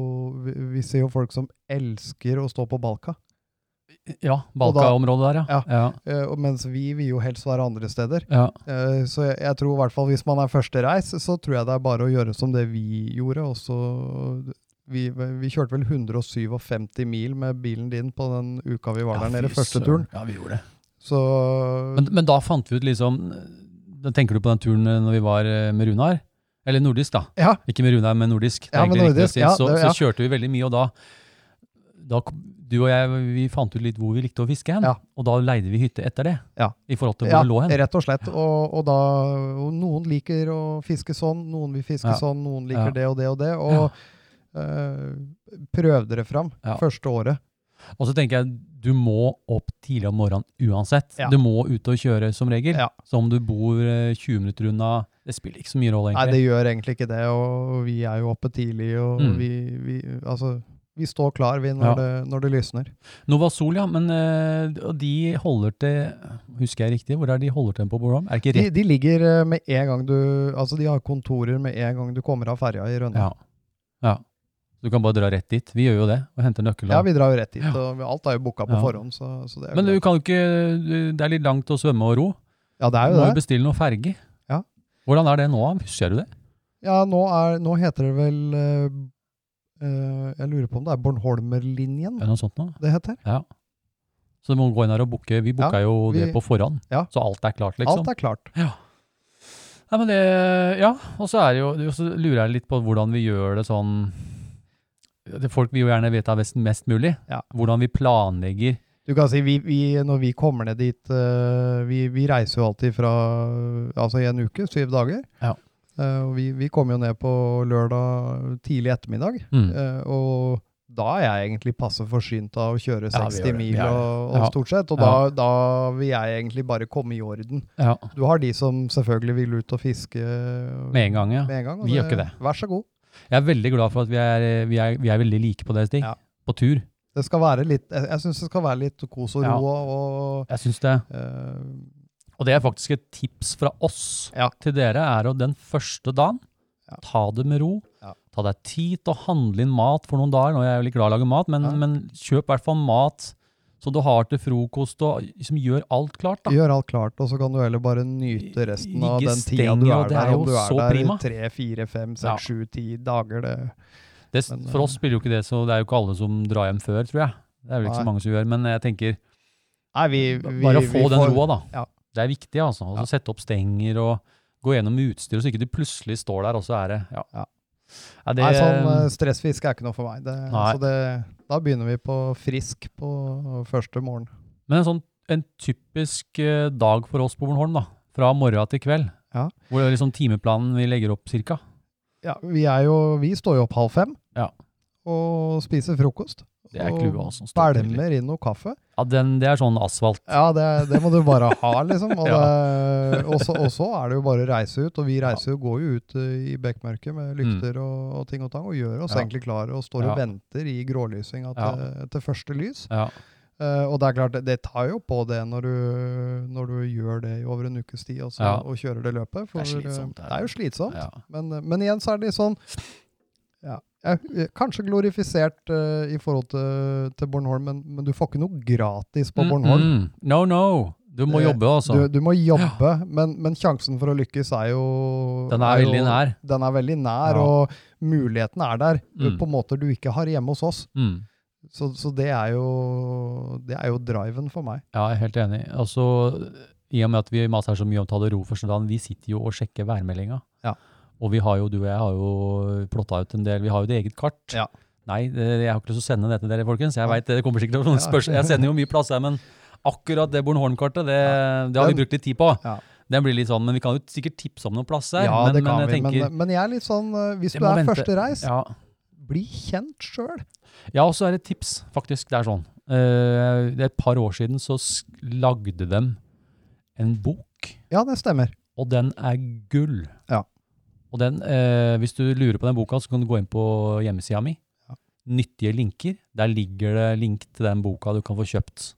vi, ser jo folk som elsker å stå på Balka. ja, Balka-området der, ja. Ja. ja. Uh, mens vi vil jo helst være andre steder. ja. Uh, så jeg, jeg tror i hvert fall hvis man er førstereis, så tror jeg det er bare å gjøre som det vi gjorde. Og så vi, vi kjørte vel 157 mil med bilen din på den uka vi var der nede, første turen. Ja, vi gjorde det. Så Men, men da fant vi ut liksom Da tenker du på den turen eh, når vi var eh, med Runar? Eller nordisk, da. ja, Ikke med Runar, men nordisk. Ja, å nordisk, si. ja, så, så kjørte vi veldig mye, og da, da Du og jeg vi fant ut litt hvor vi likte å fiske hen. Ja. Og da leide vi hytte etter det. Ja. I forhold til hvor ja det lå hen. rett og slett. Og, og da og Noen liker å fiske sånn, noen vil fiske sånn, noen liker det og det og det. Og øh, prøv dere fram første året. Og så tenker jeg du må opp tidlig om morgenen uansett. Ja. Du må ut og kjøre som regel. Ja. Så om du bor eh, 20 minutter unna, det spiller ikke så mye rolle, egentlig. Nei, det gjør egentlig ikke det, og vi er jo oppe tidlig, og Mm. vi, vi Altså, vi står klar, vi, når, Ja. det, når det lysner. Nova Sol, ja. Men uh, de holder til Husker jeg riktig? Hvor er de holder til på Bornholm? Er det ikke De, rett? de ligger eh, med en gang du Altså, de har kontorer med en gang du kommer av ferja i Rønne. Ja. ja. Du kan bare dra rett dit. Vi gjør jo det, og henter nøkkelen. Ja, vi drar jo rett dit, og alt er jo booka på Ja. forhånd, så, så det Men du kan jo ikke Det er litt langt å svømme og ro. Ja, det er jo Du må jo bestille noe ferge. Ja. Hvordan er det nå? Husker du det? Ja, nå, er, nå heter det vel eh, Jeg lurer på om det er Bornholmerlinjen Er det noe sånt nå? det heter. Ja. Så du må gå inn her og booke. Vi booka Ja, jo det på forhånd. Ja. Så alt er klart, liksom. Alt er klart. Ja. Nei, men det, ja, og så er det jo, så lurer jeg litt på hvordan vi gjør det sånn Folk vil jo gjerne vite mest, mest mulig. Ja. Hvordan vi planlegger. Du kan si, vi, vi, Når vi kommer ned dit eh, vi, vi reiser jo alltid fra Altså i en uke, syv dager. Ja. Eh, og vi, vi kommer jo ned på lørdag tidlig ettermiddag. Mm. Eh, og da er jeg egentlig passe forsynt av å kjøre 60 ja, mil og, og stort sett. Og da, da vil jeg egentlig bare komme i orden. Ja, Du har de som selvfølgelig vil ut og fiske Med en gang, ja. med en gang. Vi gjør ikke det. Vær så god. Jeg er veldig glad for at vi er, vi er, vi er veldig like på det, Stig. Ja. På tur. Det skal være litt, jeg, jeg syns det skal være litt kos og ro. Ja. Og, Jeg syns det. eh, Og det er faktisk et tips fra oss Ja. til dere, er å den første dagen Ja. ta det med ro. Ja. Ta deg tid til å handle inn mat for noen dager. Nå er jeg veldig glad i å lage mat, men, Ja. men kjøp i hvert fall mat så du har til frokost, og liksom gjør alt klart. da. Gjør alt klart, og så kan du heller bare nyte resten av den tida du er er der. Om du er der prima. tre, fire, fem, seks, sju, ti dager. Det, Det, Men, for oss spiller jo ikke det, så det er jo ikke alle som drar hjem før, tror jeg. Det er vel ikke Nei. så mange som gjør, men jeg tenker nei, vi, vi, bare å få den roa, da. Ja. Det er viktig, altså. Å ja. sette opp stenger og gå gjennom utstyr, så ikke du plutselig står der, og så er det Ja. Ja. Er det, Nei, sånn eh, stressfiske er ikke noe for meg. Det, Nei. så det, da begynner vi på frisk på første morgen. Men en sånn en typisk eh, dag for oss på Bornholm, da. Fra morgen til kveld. Ja. Hvor er liksom timeplanen vi legger opp cirka. Ja, vi, er jo, vi står jo opp halv fem Ja. og spiser frokost. Det er klua som står. Bælmer inn noe kaffe. Ja, den, det er sånn asfalt. Ja, det, det må du bare ha, liksom. Og, Ja. så, er det jo bare å reise ut. Og vi reiser jo, går jo ut eh, i bekmørket med lykter og, og ting og tang, og gjør oss Mm. Ja. egentlig klare og står og venter i grålysinga til, til første lys. Ja. Uh, og det er klart, det, det tar jo på det når du, når du gjør det i over en ukes tid også, Ja. og kjører det løpet. For, Det er slitsomt, eh, Det er jo slitsomt. ja. Men, men igjen så er det litt sånn ja, Kanskje glorifisert uh, i forhold til, til Bornholm, men, men du får ikke noe gratis på Mm, Bornholm. mm. No, no. Du må jobbe, altså. Du, du må jobbe, men, men sjansen for å lykkes er jo Den er er veldig nær. Den er veldig nær, Ja. og muligheten er der Mm. på måter du ikke har hjemme hos oss. Mm. Så, så det er jo det er jo driven for meg. Ja, jeg er helt enig. Altså, I og med at vi maser så mye om Tale Rofersen, vi sitter jo og sjekker værmeldinga. Ja. Og vi har jo, du og jeg har jo plotta ut en del, vi har jo det eget kart. Ja. Nei, jeg har ikke lyst til å sende det til dere, folkens. Jeg vet det kommer sikkert noen spørsmål. Jeg sender jo mye plass her, men akkurat det Bornholm-kartet, det, det har vi brukt litt tid på. Ja. Den blir litt sånn, men vi kan jo sikkert tipse om noen plasser. Ja, men, det kan men jeg vi, tenker, men, men jeg er litt sånn eh, Hvis du er vente. førstereis, ja, bli kjent sjøl. Ja, og så er det et tips, faktisk. Det er sånn. Uh, det er et par år siden så lagde de en bok, Ja, det stemmer. og den er gull. Ja. Og den, eh, hvis du lurer på den boka, så kan du gå inn på hjemmesida mi. Ja. Nyttige linker. Der ligger det link til den boka du kan få kjøpt.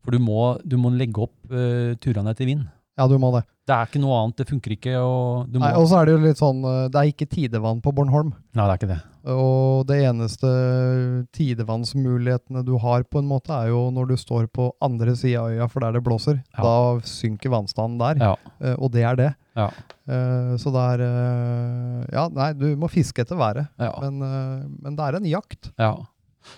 For du må, du må legge opp eh, turene etter vind. Ja, du må det. Det er ikke noe annet, det funker ikke. Og du må, Nei, og så er det jo litt sånn eh, Det er ikke tidevann på Bornholm. Nei, det er ikke det. Og det eneste tidevannsmulighetene du har, på en måte, er jo når du står på andre sida av øya, for der det blåser. Ja. Da synker vannstanden der, Ja. eh, og det er det. Ja. Eh, Så det er Ja, nei, du må fiske etter været, men, men det er en jakt. Ja.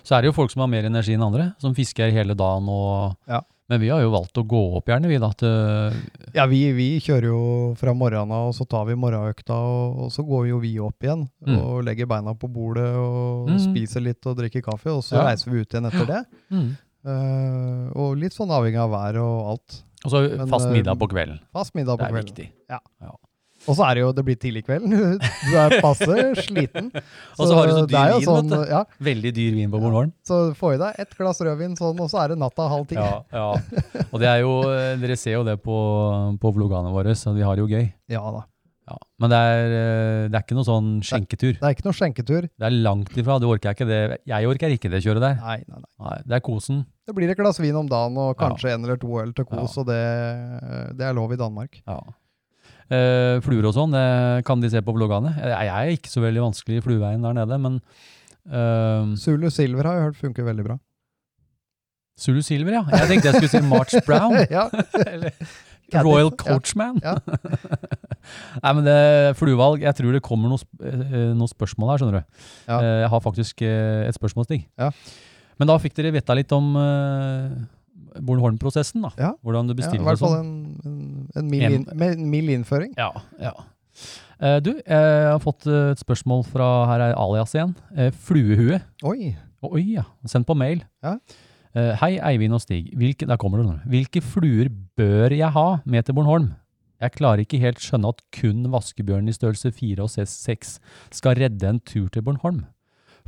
Så er det jo folk som har mer energi enn andre, som fisker hele dagen. Og, Ja. Men vi har jo valgt å gå opp gjerne, vi da. Til, Ja, vi, vi kjører jo fra morgenen av, og så tar vi morgenøkta, og, og så går jo vi opp igjen. Mm. Og legger beina på bordet og Mm. spiser litt og drikker kaffe, og så Ja. reiser vi ut igjen etter det. Eh, og litt sånn avhengig av været og alt. Og så fast eh, middag på kvelden. Fast middag Det på er kvelden. viktig. Og så er det jo, det blir tidlig kvelden. Du er passe sliten. Og så har du så dyr vin, du. Ja, Veldig dyr vin på Bornholm. så få i deg et glass rødvin sånn, og så er det natta halv ti. Ja, ja. Og det er jo, dere ser jo det på, på vloggene våre, så vi har det jo gøy. Ja da. Ja. Men det er, eh, det er ikke noe sånn skjenketur. Det er ikke noe skjenketur. Det er langt ifra. Det orker jeg ikke. Det. Jeg orker ikke det kjøret der. Nei, nei, nei. Nei, det er kosen. Det blir et glass vin om dagen og Ja. kanskje en eller to øl til kos, Ja. og det, det er lov i Danmark. Ja. Eh, fluer og sånn, det kan de se på bloggene. Jeg, er ikke så veldig vanskelig i flueveien der nede, men uh, Zulu Silver har jeg hørt funker veldig bra. Zulu Silver, ja. Jeg tenkte jeg skulle si March Brown. ja. Eller Royal Coachman. Ja. Nei, men det fluevalg Jeg tror det kommer noen eh, noen spørsmål her, skjønner du. Ja. Uh, Jeg har faktisk eh, et spørsmål, Stig. Ja. Men da fikk dere vite litt om uh, Bornholm-prosessen, da. Ja. Hvordan du Ja, I bestiller hvert fall sånn. en, en, en mild, innføring. Ja, ja. Uh, du, jeg har fått eh, et spørsmål fra Her er alias igjen. Uh, fluehue. Oi! Oi, ja. Send på mail. Ja. Uh, hei, Eivind og Stig. Hvilke, der kommer det noe. Hvilke fluer bør jeg ha med til Bornholm? Jeg klarer ikke helt skjønne at kun vaskebjørn i størrelse 4 og 6 skal redde en tur til Bornholm.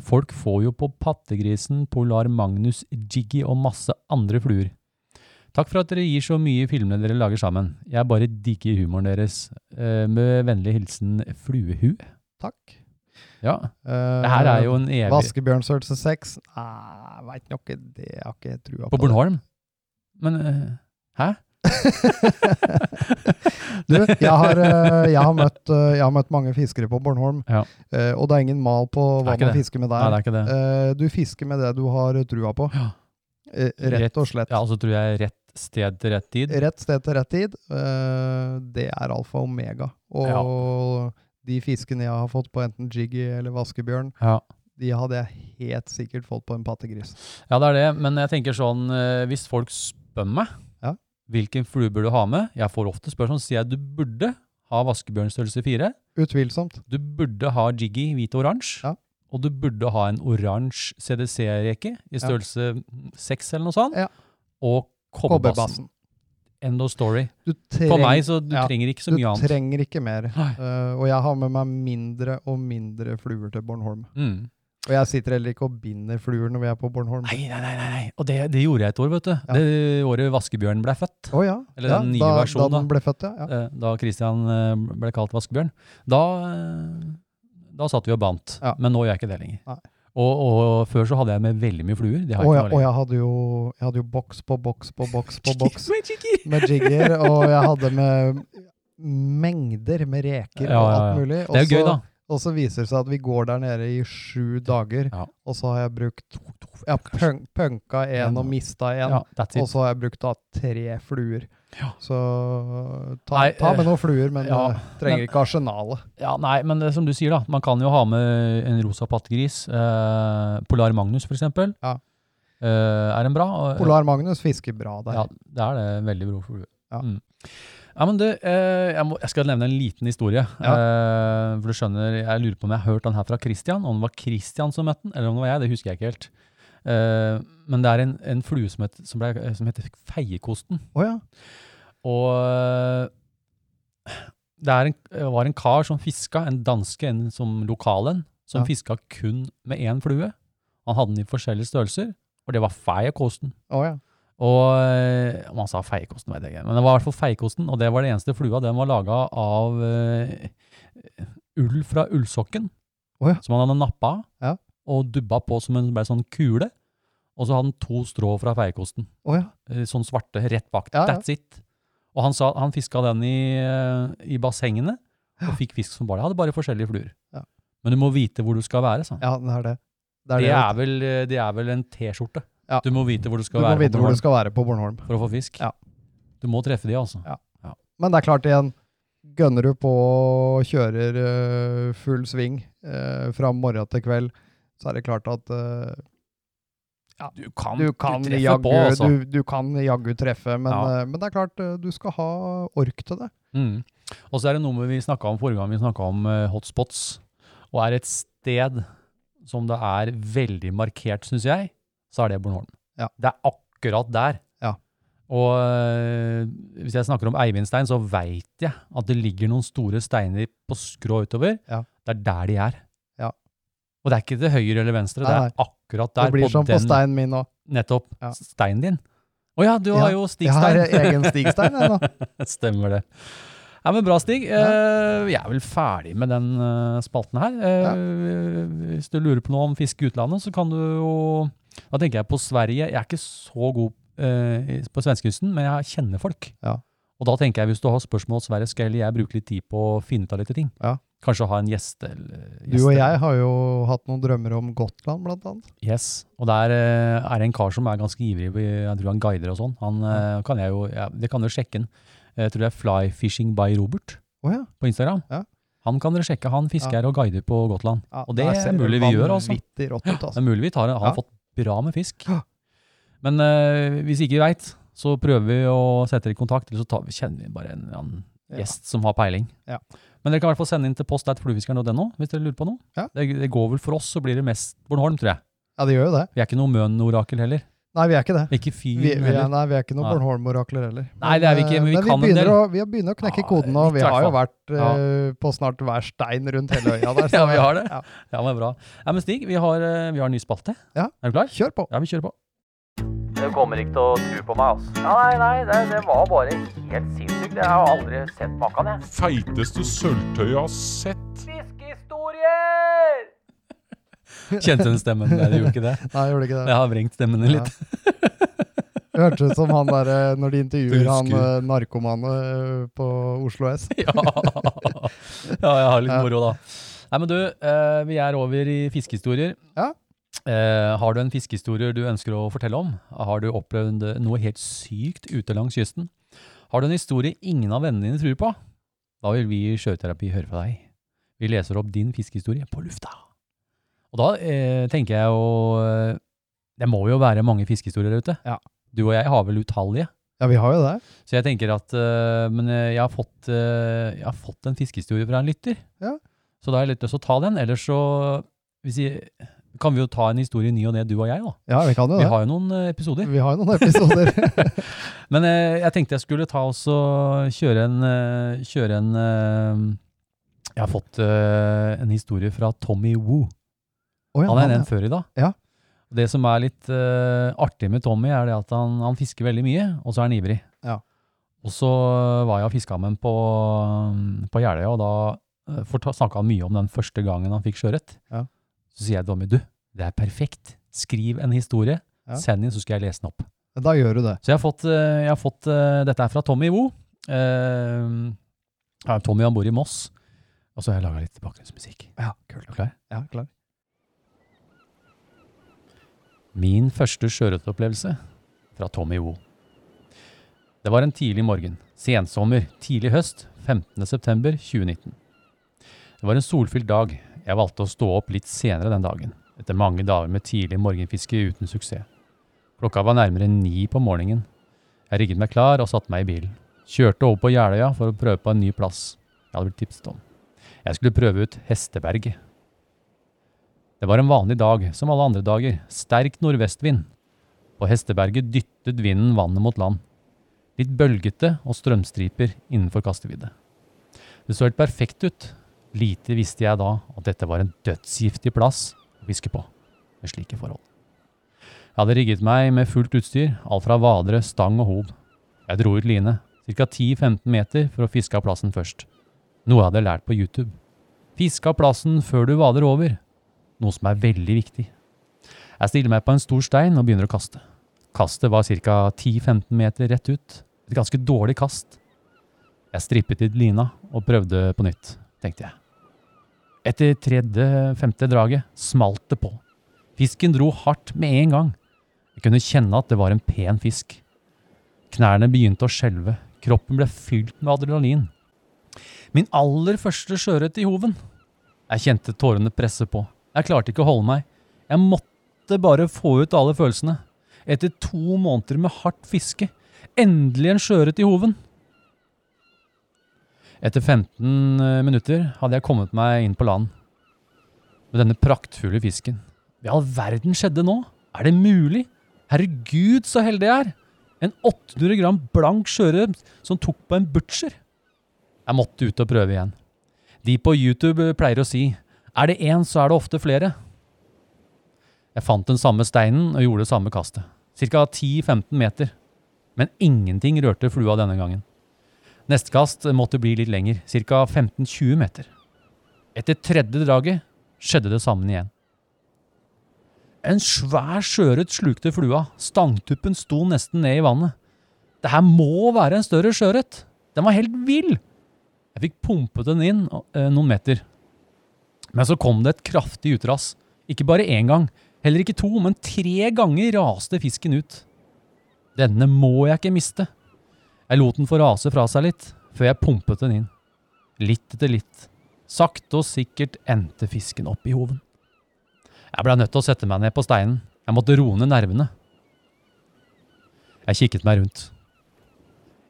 Folk får jo på pattegrisen, Polar Magnus, Jiggy og masse andre fluer. Takk for at dere gir så mye i filmene dere lager sammen. Jeg bare digger humoren deres. Eh, med vennlig hilsen Fluehu. Takk. Ja, Uh, det her er jo en evig Vaskebjørnstørrelse 6? Nei, veit nok ikke. Det har ikke jeg trua på. På Bornholm? Men uh, hæ? Du, jeg har, eh, jeg, har møtt, eh, jeg har møtt mange fiskere på Bornholm, Ja. eh, og det er ingen mal på hva man det. fisker med Nei, der. er. Eh, Du fisker med det du har trua på. Ja. Rett og slett. Ja, altså tror jeg rett sted til rett tid. Rett sted til rett tid. Det er alfa og omega. Og de fiskene jeg har fått på enten jiggy eller vaskebjørn, Ja. de hadde jeg helt sikkert fått på en pattegris. ja, det er det. Men jeg tenker sånn, hvis folk spør meg Ja. Hvilken flue bør du ha med, jeg får ofte spørsmål, som sier jeg du burde ha vaskebjørn størrelse 4. Utvilsomt. Du burde ha jiggy hvit og oransje. Ja. Og du burde ha en oransje CDC-reke i størrelse 6 eller noe sånt. Ja. og kobberbassen. End of story. Du For meg så du ja, trenger ikke så mye annet. Du trenger ikke mer. Eh, og jeg har med meg mindre og mindre fluer til Bornholm. Mm. Og jeg sitter heller ikke og binder fluer når vi er på Bornholm. Nei, nei, nei, nei. Og det, det gjorde jeg et år, vet du. Ja. Det året vaskebjørnen ble født. Å ja. Eller ja, den nye da, versjonen, Da den ble født, ja. ja. eh, Da Christian eh, ble kalt vaskebjørn. Da, eh, da satt vi og bandt. Ja. Men nå gjør jeg ikke det lenger. Nei. Og, og før så hadde jeg med veldig mye fluer. Det har Og jeg jeg, ikke og jeg hadde jo jeg hadde jo boks på boks på boks på boks Med jigger. og jeg hadde med mengder med reker og alt mulig. Det er jo gøy, da. Og så viser det seg at vi går der nede i sju dager, Ja. og så har jeg brukt Jeg har punk, punka En, en og mista en, Ja, og så har jeg brukt da tre fluer. Ja. Så ta, Nei, ta eh, med noen fluer, men ja, eh, trenger men- ikke arsenalet. Ja, nei, men som du sier, da. Man kan jo ha med en rosa pattegris. Eh, Polar Magnus, eksempel. Ja. Eh, er en bra? Polar Magnus fisker bra der. Ja, det er det. Veldig bra flue. Ja. Mm. Ja, men du, eh, jeg, må, jeg skal nevne en liten historie. Eh, for du skjønner, Jeg lurer på om jeg har hørt den her fra Christian. Om det var Christian som møtte den, eller om det var jeg. Det husker jeg ikke helt. Eh, men det er en, en flue som, het, som, ble, som heter feiekosten. Oh, ja. Og det en, var en kar som fiska, en danske, en som lokal en, som Ja. fiska kun med én flue. Han hadde den i forskjellige størrelser, og det var feiekosten. Oh, ja. Og eh, om han sa feiekosten, vet jeg ikke. Men det var i hvert fall feiekosten, og det var det eneste flua. Den var laga av uh, ull fra ullsokken, oh, ja. som han hadde nappa Ja. og dubba på som en ble sånn kule. Og så hadde han to strå fra feiekosten, Oh, ja. eh, sånn svarte, rett bak. That's it. Og han, sa, han fiska den i, i bassengene, og fikk fisk som bare. Hadde bare forskjellige fluer. Ja. Men du må vite hvor du skal være, sa han. ja, det er det. Det er, Det det, er, vel, det er vel en T-skjorte. Ja. Du må vite hvor du du skal må være vite på hvor Bornholm du skal være på Bornholm. for å få fisk. Ja. Du må treffe de, altså. Men det er klart igjen, gønner du på og kjører uh, full sving uh, fra morgen til kveld, så er det klart at øh, Du kan, du, kan treffe jaggu, på, altså. du, du kan jaggu treffe, men, Ja. men det er klart du skal ha ork til det. Mm. Og så er det noe vi snakka om forrige gang vi snakka om hotspots. Og er et sted som det er veldig markert, syns jeg, så er det Bornholm. Ja. Det er akkurat der. Ja. Og eh, hvis jeg snakker om Eivindstein, så veit jeg at det ligger noen store steiner på skrå utover. Ja. Det er der de er. Ja. Og det er ikke til høyre eller venstre, det Nei, er akkurat der. Det blir som på steinen min òg. Nettopp. Steinen din. Å ja, du har jo Jeg har egen stigstein, jeg nå. Stemmer det. Ja, men Bra, Stig. Eh, jeg er vel ferdig med den eh, spalten her. Ja. Hvis du lurer på noe om fiske i utlandet, så kan du jo Da tenker jeg på Sverige. Jeg er ikke så god eh, på svenskekysten, men jeg kjenner folk. Ja. Og da tenker jeg hvis du har spørsmål Sverige, skal jeg bruke litt tid på å finne ut av litt ting. Ja. Kanskje ha en gjeste, Du og jeg har jo hatt noen drømmer om Gotland, blant annet. Yes, og der eh, er det en kar som er ganske ivrig, jeg tror han guider og sånn. Han eh, kan jeg jo, ja, det kan dere sjekke. Jeg tror det er Fly Fishing by Robert oh, ja. på Instagram. Ja. Han kan dere sjekke, han fisker og guider på Gotland. ja. Og det er mulig vi gjør, altså. Ut, Det altså. er mulig vi tar han har fått bra med fisk. Men uh, hvis ikke vi veit, så prøver vi å sette dere i kontakt, eller så tar vi, kjenner vi bare en, en gjest som har peiling. Ja. Men dere kan i hvert fall sende inn til post.fluefiskeren.no hvis dere lurer på noe. Ja. Det, det går vel for oss, så blir det mest Bornholm, tror jeg. Ja, det gjør jo det. Vi er ikke noe Møn-orakel heller. Nei, vi er ikke det. Ikke Fyr Vi, vi, er, nei, vi er ikke noen. Bornholm-orakler heller. Nei, det er vi ikke, men vi eh, kan en begynner del. Å, vi har begynt å knekke Ja, koden, og vi har jo vært eh, på snart hver stein rundt hele øya der. så- Ja, vi har det. Ja. Ja, men bra. Ja, men Stig, vi har, eh, vi har en ny spalte. Ja. Er du klar? Kjør på! Ja, vi kjører på. Du kommer ikke til å tro på meg, altså. Ja, nei, nei, det, det var bare helt sinnssykt. Jeg har aldri sett maken, jeg. Feiteste sølvtøyet jeg har sett. Fiskehistorier! Kjente den stemmen? Det gjorde ikke det. Nei, jeg gjorde ikke det. Jeg har vrengt stemmene litt. Det hørtes ut som han der eh, når de intervjuer han eh, narkomane eh, på Oslo S. ja. ja, jeg har litt moro, da. Nei, men du, vi er over i fiskehistorier. Ja. Har du en fiskehistorie du ønsker å fortelle om? Har du opplevd noe helt sykt ute langs kysten? Har du en historie ingen av vennene dine tror på? Da vil vi i Sjøterapi høre fra deg. Vi leser opp din fiskehistorie på lufta. Og da eh, tenker jeg jo eh, Det må jo være mange fiskehistorier der ute. Ja. Du og jeg har vel utallige. Ja, vi har jo det. Så jeg tenker at øh, Men øh, jeg har fått, øh, jeg har fått en fiskehistorie fra en lytter. Ja. Så da har jeg litt lyst til å ta den. Ellers så hvis jeg, kan vi jo ta en historie ny og ned, du og jeg. da. Ja, vi kan jo det. Vi har jo noen eh, episoder. Vi har jo noen episoder. Men eh, jeg tenkte jeg skulle ta og kjøre en, eh, kjøre en eh, Jeg har fått eh, en historie fra Tommy Woo. Å ja, Han er han, en før i dag. Ja. Det som er litt uh, artig med Tommy, er det at han, han fisker veldig mye, og så er han ivrig. Ja. Og så var jeg og fiska med han på, på Jeløya, og da uh, snakka han mye om den første gangen han fikk sjøørret. Ja. Så sier jeg Tommy, du, det er perfekt. Skriv en historie, Ja. send inn, så skal jeg lese den opp. Da gjør du det. Så jeg har fått, eh, jeg har fått uh, Dette er fra Tommy Wo. Uh, Tommy han bor i Moss. Og så har jeg laga litt bakgrunnsmusikk. Ja, Er du klar? Ja, klar. Min første sjørøveropplevelse fra Tommy O. Det var en tidlig morgen, sensommer, tidlig høst, 15. september 2019. Det var en solfylt dag. Jeg valgte å stå opp litt senere den dagen, etter mange dager med tidlig morgenfiske uten suksess. Klokka var nærmere ni på morgenen. Jeg rigget meg klar og satte meg i bilen. Kjørte over på Jeløya for å prøve på en ny plass jeg hadde blitt tipset om. Jeg skulle prøve ut Hesteberget. Det var en vanlig dag, som alle andre dager. Sterk nordvestvind. På Hesteberget dyttet vinden vannet mot land. Litt bølgete og strømstriper innenfor kastevidde. Det så helt perfekt ut. Lite visste jeg da at dette var en dødsgiftig plass å fiske på med slike forhold. Jeg hadde rigget meg med fullt utstyr, alt fra vadere, stang og hov. Jeg dro ut line, ca. 10-15 meter for å fiske av plassen først. Noe jeg hadde lært på YouTube. Fiske av plassen før du vader over noe som er veldig viktig. Jeg stiller meg på en stor stein og begynner å kaste. Kastet var ca. 10-15 meter rett ut. Et ganske dårlig kast. Jeg strippet i lina og prøvde på nytt, tenkte jeg. Etter tredje-femte draget smalt det på. Fisken dro hardt med en gang. Jeg kunne kjenne at det var en pen fisk. Knærne begynte å skjelve. Kroppen ble fylt med adrenalin. Min aller første sjøørret i hoven. Jeg kjente tårene presse på. Jeg klarte ikke å holde meg. Jeg måtte bare få ut alle følelsene. Etter to måneder med hardt fiske. Endelig en sjøørret i hoven. Etter 15 minutter hadde jeg kommet meg inn på land. Med denne praktfulle fisken. Hva i all verden skjedde nå? Er det mulig? Herregud, så heldig jeg er! En 800 gram blank sjøørret som tok på en butcher. Jeg måtte ut og prøve igjen. De på YouTube pleier å si er det én, så er det ofte flere. Jeg fant den samme steinen og gjorde det samme kastet. Ca. 10-15 meter. Men ingenting rørte flua denne gangen. Neste kast måtte bli litt lenger, ca. 15-20 meter. Etter tredje draget skjedde det samme igjen. En svær sjøørret slukte flua. Stangtuppen sto nesten ned i vannet. Det her må være en større sjøørret. Den var helt vill! Jeg fikk pumpet den inn eh, noen meter. Men så kom det et kraftig utras. Ikke bare én gang, heller ikke to, men tre ganger raste fisken ut. Denne må jeg ikke miste. Jeg lot den få rase fra seg litt, før jeg pumpet den inn. Litt etter litt. Sakte og sikkert endte fisken opp i hoven. Jeg blei nødt til å sette meg ned på steinen. Jeg måtte roe ned nervene. Jeg kikket meg rundt.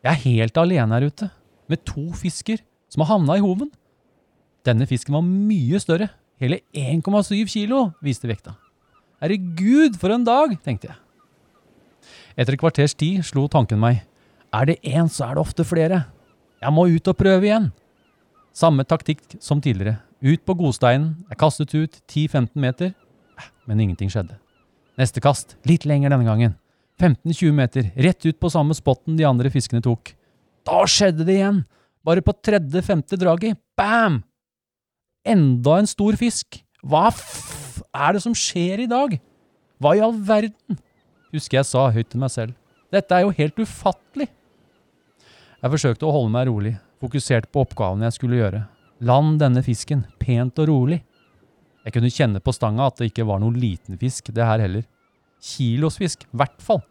Jeg er helt alene her ute, med to fisker som har havna i hoven. Denne fisken var mye større. Hele 1,7 kilo, viste vekta. Herregud, for en dag, tenkte jeg. Etter et kvarters tid slo tanken meg. Er det én, så er det ofte flere. Jeg må ut og prøve igjen. Samme taktikk som tidligere. Ut på godsteinen. Jeg kastet ut 10-15 meter, men ingenting skjedde. Neste kast, litt lenger denne gangen. 15-20 meter, rett ut på samme spotten de andre fiskene tok. Da skjedde det igjen! Bare på tredje-femte draget. Bam! Enda en stor fisk. Hva f... er det som skjer i dag? Hva i all verden? Husker jeg sa høyt til meg selv. Dette er jo helt ufattelig. Jeg forsøkte å holde meg rolig, fokusert på oppgavene jeg skulle gjøre. Land denne fisken, pent og rolig. Jeg kunne kjenne på stanga at det ikke var noen liten fisk, det her heller. Kilosfisk, hvert fall.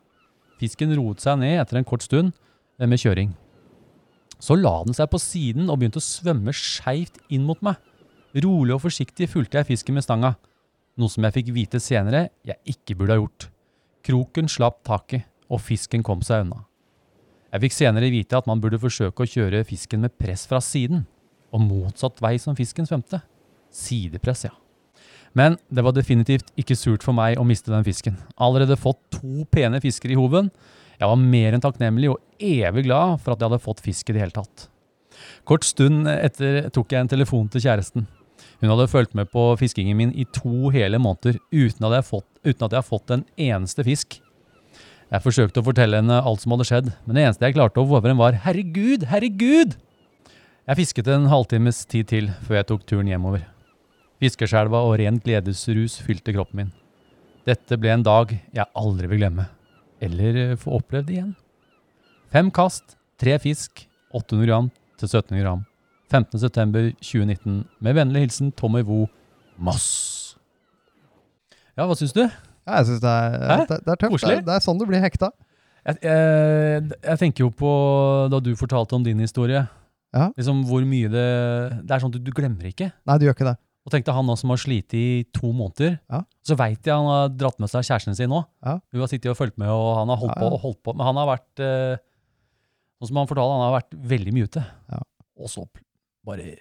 Fisken roet seg ned etter en kort stund eh, med kjøring. Så la den seg på siden og begynte å svømme skeivt inn mot meg. Rolig og forsiktig fulgte jeg fisken med stanga, noe som jeg fikk vite senere jeg ikke burde ha gjort. Kroken slapp taket, og fisken kom seg unna. Jeg fikk senere vite at man burde forsøke å kjøre fisken med press fra siden, og motsatt vei som fisken svømte. Sidepress, ja. Men det var definitivt ikke surt for meg å miste den fisken. Allerede fått to pene fisker i hoven. Jeg var mer enn takknemlig og evig glad for at jeg hadde fått fisk i det hele tatt. Kort stund etter tok jeg en telefon til kjæresten. Hun hadde fulgt med på fiskingen min i to hele måneder uten at jeg, fått, har fått en eneste fisk. Jeg forsøkte å fortelle henne alt som hadde skjedd, men det eneste jeg klarte å få henne var 'herregud, herregud'. Jeg fisket en halvtimes tid til før jeg tok turen hjemover. Fiskeskjelva og ren gledesrus fylte kroppen min. Dette ble en dag jeg aldri vil glemme, eller få opplevd igjen. Fem kast, tre fisk, 800 gram til 1700 gram. 15.9.2019. Med vennlig hilsen Tommy Vo, Moss. Ja, hva syns du? Ja, jeg syns det, er- det, det er tøft. Det det er sånn du blir hekta. Jeg, jeg, jeg tenker jo på da du fortalte om din historie. Ja. Liksom hvor mye det Det er sånn at du, du glemmer ikke. Nei, du gjør ikke det. Og tenk deg han som har slitt i to måneder. Ja. Så veit jeg han har dratt med seg kjæresten sin nå. Ja. Hun har sittet og fulgt med, og han har holdt Ja, på og holdt på. Men han har vært eh, Sånn som han fortalte, han har vært veldig mye ute. Ja. Og så bare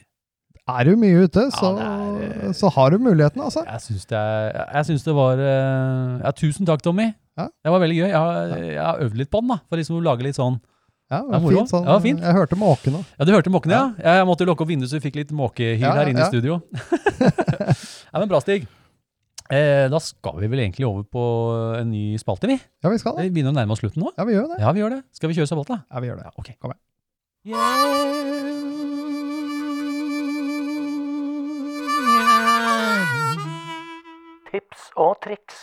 Er du mye ute, så, ja, er, eh, så har du muligheten, altså. Jeg syns det, er- jeg syns det var eh, ja, Tusen takk, Tommy. Ja. Det var veldig gøy. Jeg har, jeg har øvd litt på den, da, for liksom å lage litt sånn Ja, det var moro. fint, sånn, Ja, fint. Jeg hørte måken nå. Ja, du hørte måkene, ja? Jeg måtte lukke opp vinduet så vi fikk litt måkehyl Ja, her inne ja. i studio. ja, men Bra, Stig. Eh, da skal vi vel egentlig over på en ny spalte, vi. Ja, vi skal det. Vi begynner å nærme oss slutten nå. Ja, vi gjør det. Ja, vi gjør det. Skal vi kjøre spalte? da? Ja, vi gjør det. Ja, ok. Kom igjen. Tips og triks.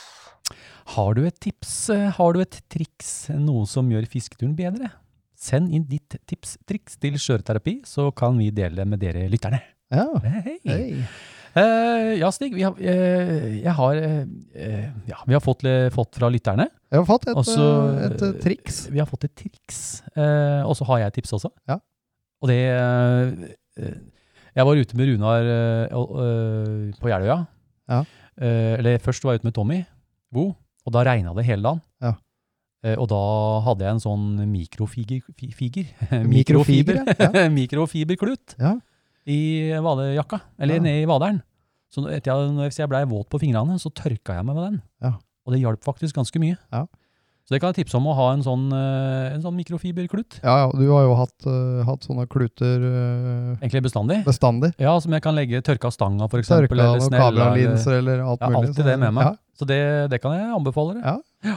Har du et tips, eh, har du et triks, noe som gjør fisketuren bedre? Send inn ditt tips-triks til Skjøreterapi, så kan vi dele det med dere lytterne. Ja. Hei. Hei. Uh, ja, Stig, vi har, uh, jeg har, uh, ja, vi har fått, fått fra lytterne. Jeg har fått et, Også, eh, et eh, triks. Vi har fått et triks, eh, og så har jeg et tips også. Ja. Og det eh, Jeg var ute med Runar eh, eh, på Jeløya. Ja. Eh, eller først var jeg ute med Tommy Bo, og da regna det hele dagen. Ja. Eh, og da hadde jeg en sånn mikrofiger figer. Mikrofiber, ja. Mikrofiberklut Ja. i vadejakka, eller Ja. ned i vaderen. Så etter jeg, hvis jeg blei våt på fingrene, så tørka jeg meg med den. Ja. Og det hjalp faktisk ganske mye. Ja. Så det kan jeg tipse om å ha en sånn, eh, en sånn mikrofiberklut. Ja, ja, du har jo hatt, uh, hatt sånne kluter uh, Egentlig bestandig. bestandig. Ja, som jeg kan legge tørka stanga, eksempel. Tørka eller og snella, eller- eller alt Ja, mulig. alltid sånn. det med meg. Ja. Så det, det kan jeg anbefale dere. Ja.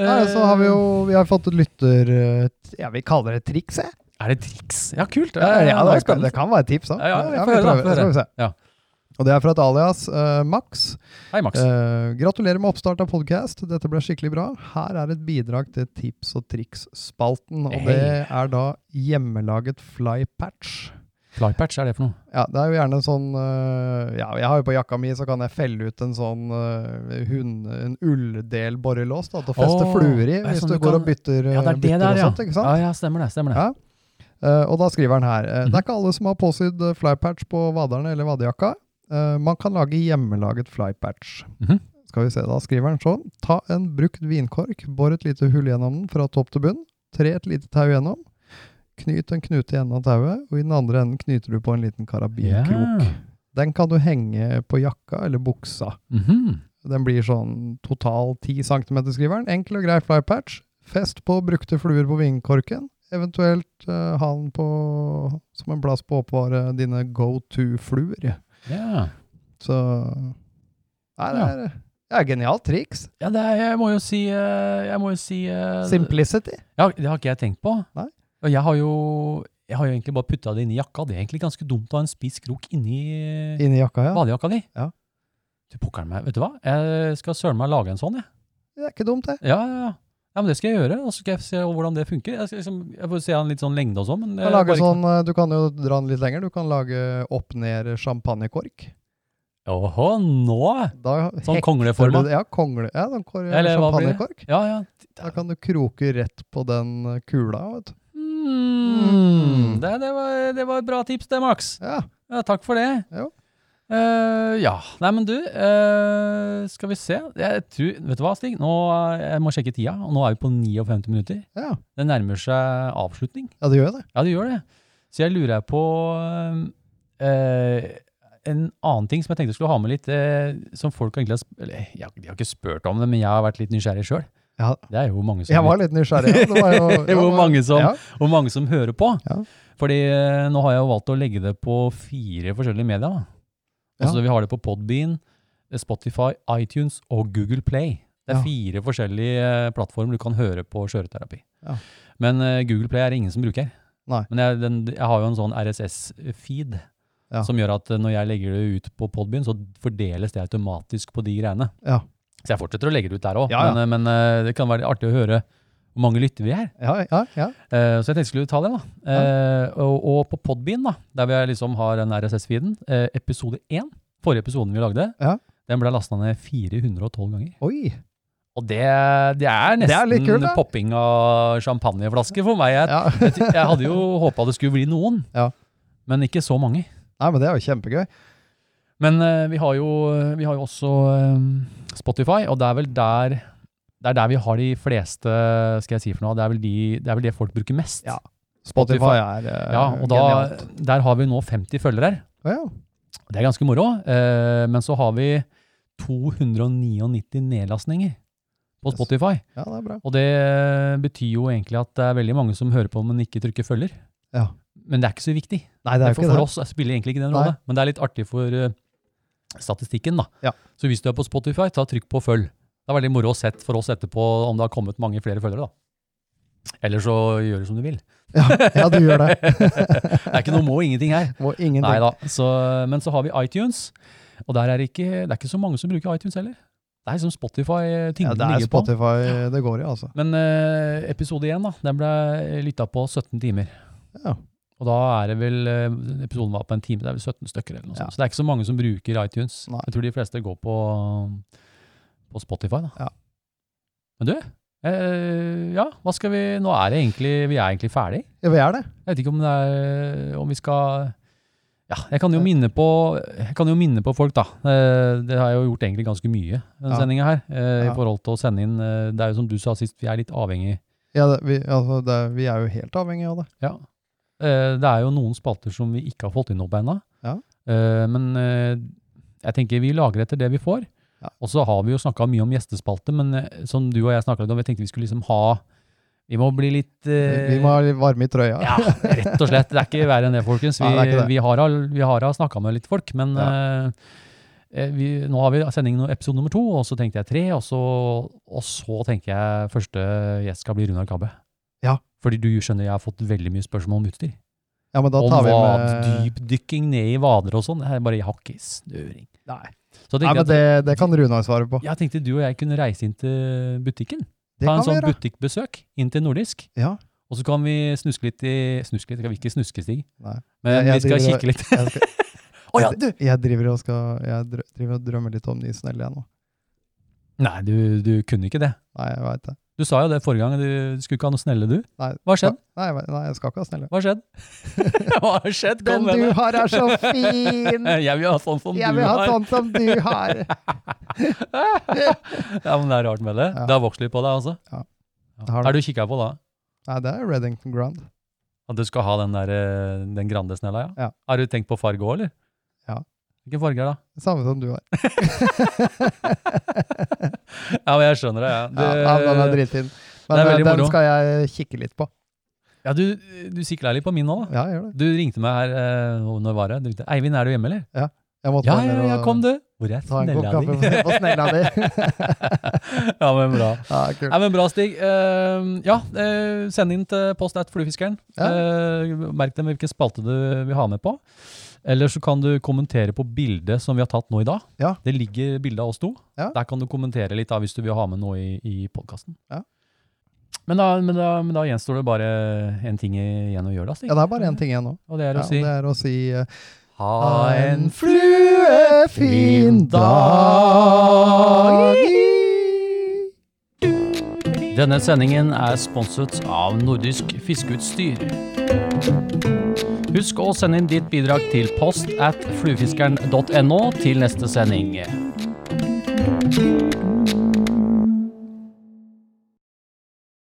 Ja, så har vi jo vi har fått et lytter... Ja, vi kaller det triks, jeg. Er det triks? Ja, kult. Ja, ja, det det, kan, det kan være et tips, da. Ja, ja, vi får høre da, prøver. få høre. Ja. Og det er fra et alias uh, Max. Hei, Max. Uh, gratulerer med oppstart av podkast. Dette ble skikkelig bra. Her er et bidrag til tips og triks-spalten. Og hey. det er da hjemmelaget flypatch. Flypatch, er det for noe? Ja, det er jo gjerne sånn uh, Ja, jeg har jo på jakka mi, så kan jeg felle ut en sånn uh, hund, en ulldel-borrelås da, til å feste oh, fluer i, hvis sånn du går kan- og bytter, Ja, det er det der, ja. sånt? Ja, ja, stemmer det. stemmer det. Ja. Uh, og da skriver han her Mhm. Det er ikke alle som har påsydd flypatch på vaderne eller vadejakka. Eh, man kan lage hjemmelaget flypatch. Mhm. Skal vi se, da skriver han sånn. Ta en brukt vinkork, bor et lite hull gjennom den fra topp til bunn. Tre et lite tau gjennom. Knyt en knute i enden av tauet, og i den andre enden knyter du på en liten karabinkrok. Yeah. Den kan du henge på jakka eller buksa. Mhm. Den blir sånn total 10 cm, skriver han. Enkel og grei flypatch. Fest på brukte fluer på vinkorken. Eventuelt uh, ha den på, som en plass på å oppvare dine go to-fluer. Ja. Så Nei, det er, det er genialt triks. Ja, det er, jeg må jo si eh, Jeg må jo si eh, Simplicity. Ja, det har ikke jeg tenkt på. Nei. Og jeg har jo jeg har jo egentlig bare putta det inni jakka. Det er egentlig ganske dumt å ha en spiss krok inni Inni jakka, ja. badejakka di. Ja. Du pokker meg. Vet du hva? Jeg skal søren meg lage en sånn, jeg. Det er ikke dumt, det. Ja, ja, ja. Ja, men Det skal jeg gjøre, og så skal jeg se hvordan det funker. Jeg, skal liksom, jeg får se an litt sånn lengde og sånn. men jeg lage sånn, eh, du kan jo dra den litt lenger. Du kan lage opp-ned champagnekork. Åhå, nå! Da Sånn kongleforma? du Ja, kongle, ja, sånn champagnekork. Ja, ja. Da kan du kroke rett på den eh, kula, vet du. Mm. Det, det, var, det var et bra tips det, Max. Ja. Ja, takk for det. Jo. Eh, ja. Nei, men du, uh, skal vi se. Jeg tror, vet du hva, Stig? Nå, eh, jeg må sjekke tida, og nå er vi på 59 minutter. ja. Det nærmer seg avslutning. Ja, det gjør det. Ja, det gjør det. Så jeg lurer på uh, en annen ting som jeg tenkte jeg skulle ha med litt, som folk egentlig har eller, jeg, De har ikke spurt om det, men jeg har vært litt nysgjerrig sjøl. Ja, Det er jo mange som, jeg var litt nysgjerrig. Ja. Det var jo, var mange som- ja. mange som hører på. Ja. Fordi nå har jeg jo valgt å legge det på fire forskjellige medier. Da. Altså Ja. Vi har det på Podbean, Spotify, iTunes og Google Play. Det er Ja. fire forskjellige eh, plattformer du kan høre på skjøreterapi. Ja. Men uh, Google Play er det ingen som bruker. Nei. Men jeg, den, jeg har jo en sånn RSS-feed Ja. som gjør at eh, når jeg legger det ut på Podbean, så fordeles det automatisk på de greiene. Ja. Så jeg fortsetter å legge det ut der òg, men, men uh, det kan være artig å høre hvor mange lytter vi er. Ja, ja, ja. Uh, så jeg tenkte jeg skulle ta det, da. Eh, og, og på Podbean, da, der vi liksom har den RSS-feeden, uh, episode én, forrige episoden vi lagde, Ja. den ble lasta ned 412 ganger. Oi. Og det, det er Det er nesten popping av champagneflasker for meg. Jeg, Ja. jeg, jeg hadde jo håpa det skulle bli noen, Ja. men ikke så mange. Nei, men det er jo kjempegøy. Men eh, vi, har jo, vi har jo også eh, Spotify, og det er vel der det er der vi har de fleste skal jeg si for noe, det er vel, de, det, er vel det folk bruker mest. Ja. Spotify er uh, Ja, og da. Der har vi nå 50 følgere. Oh, ja. Det er ganske moro. Uh, men så har vi 299 nedlastninger på Yes. Spotify. ja, det er bra. Og det betyr jo egentlig at det er veldig mange som hører på, men ikke trykker følger. Ja. Men det er ikke så viktig. Nei, det er ikke for, ikke for det. oss spiller egentlig ikke den rolle. Men det er litt artig for uh, statistikken, da. Ja. Så hvis du er på Spotify, ta trykk på følg. Det er veldig moro å sett for oss etterpå om det har kommet mange flere følgere, da. Eller så gjør du som du vil. Ja, ja, du gjør det. Det er ikke noe må ingenting her. Må ingenting. Neida. Så, men så har vi iTunes, og der er det ikke, det er ikke så mange som bruker iTunes heller. Det er liksom Spotify tyngden ligger på. Ja, det er Spotify på. Det går i, altså. Men eh, episode én, da, den ble lytta på 17 timer. Ja. Og da er det vel eh, Episoden var på en time, det er vel 17 stykker eller noe Ja. sånt. Så det er ikke så mange som bruker iTunes. Nei. Jeg tror de fleste går på, på Spotify, da. Ja. Men du, eh, ja, hva skal vi Nå er det egentlig Vi er egentlig ferdig. Ja, vi er det. Jeg vet ikke om det er Om vi skal Ja, jeg kan jo minne på Jeg kan jo minne på folk, da. Eh, Det har jeg jo gjort egentlig ganske mye, den Ja. sendinga her. eh, I forhold til å sende inn eh, Det er jo som du sa sist, vi er litt avhengig Ja, det, vi, altså, det, vi er jo helt avhengig av det. Ja. Det er jo noen spalter som vi ikke har fått inn opp ennå. Ja. Men jeg tenker vi lager etter det vi får. Ja. Og så har vi jo snakka mye om gjestespalte, men eh, som du og jeg snakka litt om, vi tenkte vi skulle liksom ha Vi må bli litt Vi, eh, vi må ha litt varme i trøya. Ja, rett og slett. Det er ikke verre enn det, folkens. Vi, Nei, det er det. vi har, vi har snakka med litt folk, men Ja. eh, vi, nå har vi sending episode nummer to, og så tenkte jeg tre, og så, og så tenker jeg første gjest skal bli Runar Kabbe. Ja. Fordi du skjønner, jeg har fått veldig mye spørsmål om utstyr. Ja, men da om tar vi vad, med dypdykking ned i vader og sånn. Jeg bare, jeg har ikke snøring. Nei. Nei, men jeg, det, det kan Runar svare på. jeg tenkte du og jeg kunne reise inn til butikken. Det Ta en kan sånn gjøre. butikkbesøk inn til Nordisk. Ja. Og så kan vi snuske litt i Snuske litt, skal vi ikke snuske, Stig? Nei. Men Jeg- jeg vi skal driver kikke litt. Jeg, skal, oh, ja, du! jeg driver og skal Jeg driver og drømmer litt om ny snelle jeg nå. Nei, du, du kunne ikke det. Nei, jeg veit det. Du sa jo det forrige gang. Du, skulle ikke ha noe snelle, du. Nei, Hva har skjedd? Nei, jeg nei, jeg skal ikke ha snelle. Hva har skjedd? Hva har skjedd? Den Kom med du har er så fin! Jeg vil ha sånn som Jeg du vil ha sånn som du har. Ja, men det er rart med det. Ja. Det har vokst litt på deg, altså. Ja. Det har Hva er du kikka på da? Nei, det er Reddington Grand. At du skal ha den der, eh, den grande snella, ja? Ja. Har du tenkt på farge òg, eller? Ja. Hvilken farge er det? Samme som du har. Ja, men jeg skjønner det, ja. Ja, ja, den er dritfin. Men eh, den moro. skal jeg kikke litt på. Ja, du, du sikla litt på min nå, da. Ja, jeg gjør det. Du ringte meg her uh, Når var det? Du ringte, Eivind, er du hjemme, eller? Jeg måtte Ja, ja, ja, kom du. Hvor er snella di? på snella di. ja, men bra. Ja, kult. Nei, men Bra, Stig. Uh, ja, uh, send inn til post at fluefiskeren. Ja. Uh, merk dem hvilken spalte du vil ha med på. Eller så kan du kommentere på bildet som vi har tatt nå i dag. Ja. Det ligger bilde av oss to. Ja. Der kan du kommentere litt da, hvis du vil ha med noe i, i podkasten. Ja. Men, da, men, da, men da gjenstår det bare en ting igjen å gjøre, da, Stig. Ja, det er bare én ting igjen nå. Og det er å si det er å si uh, ha en fluefin dag. Denne sendingen er sponset av Nordisk Fiskeutstyr. Husk å sende inn ditt bidrag til post at fluefiskeren.no til neste sending.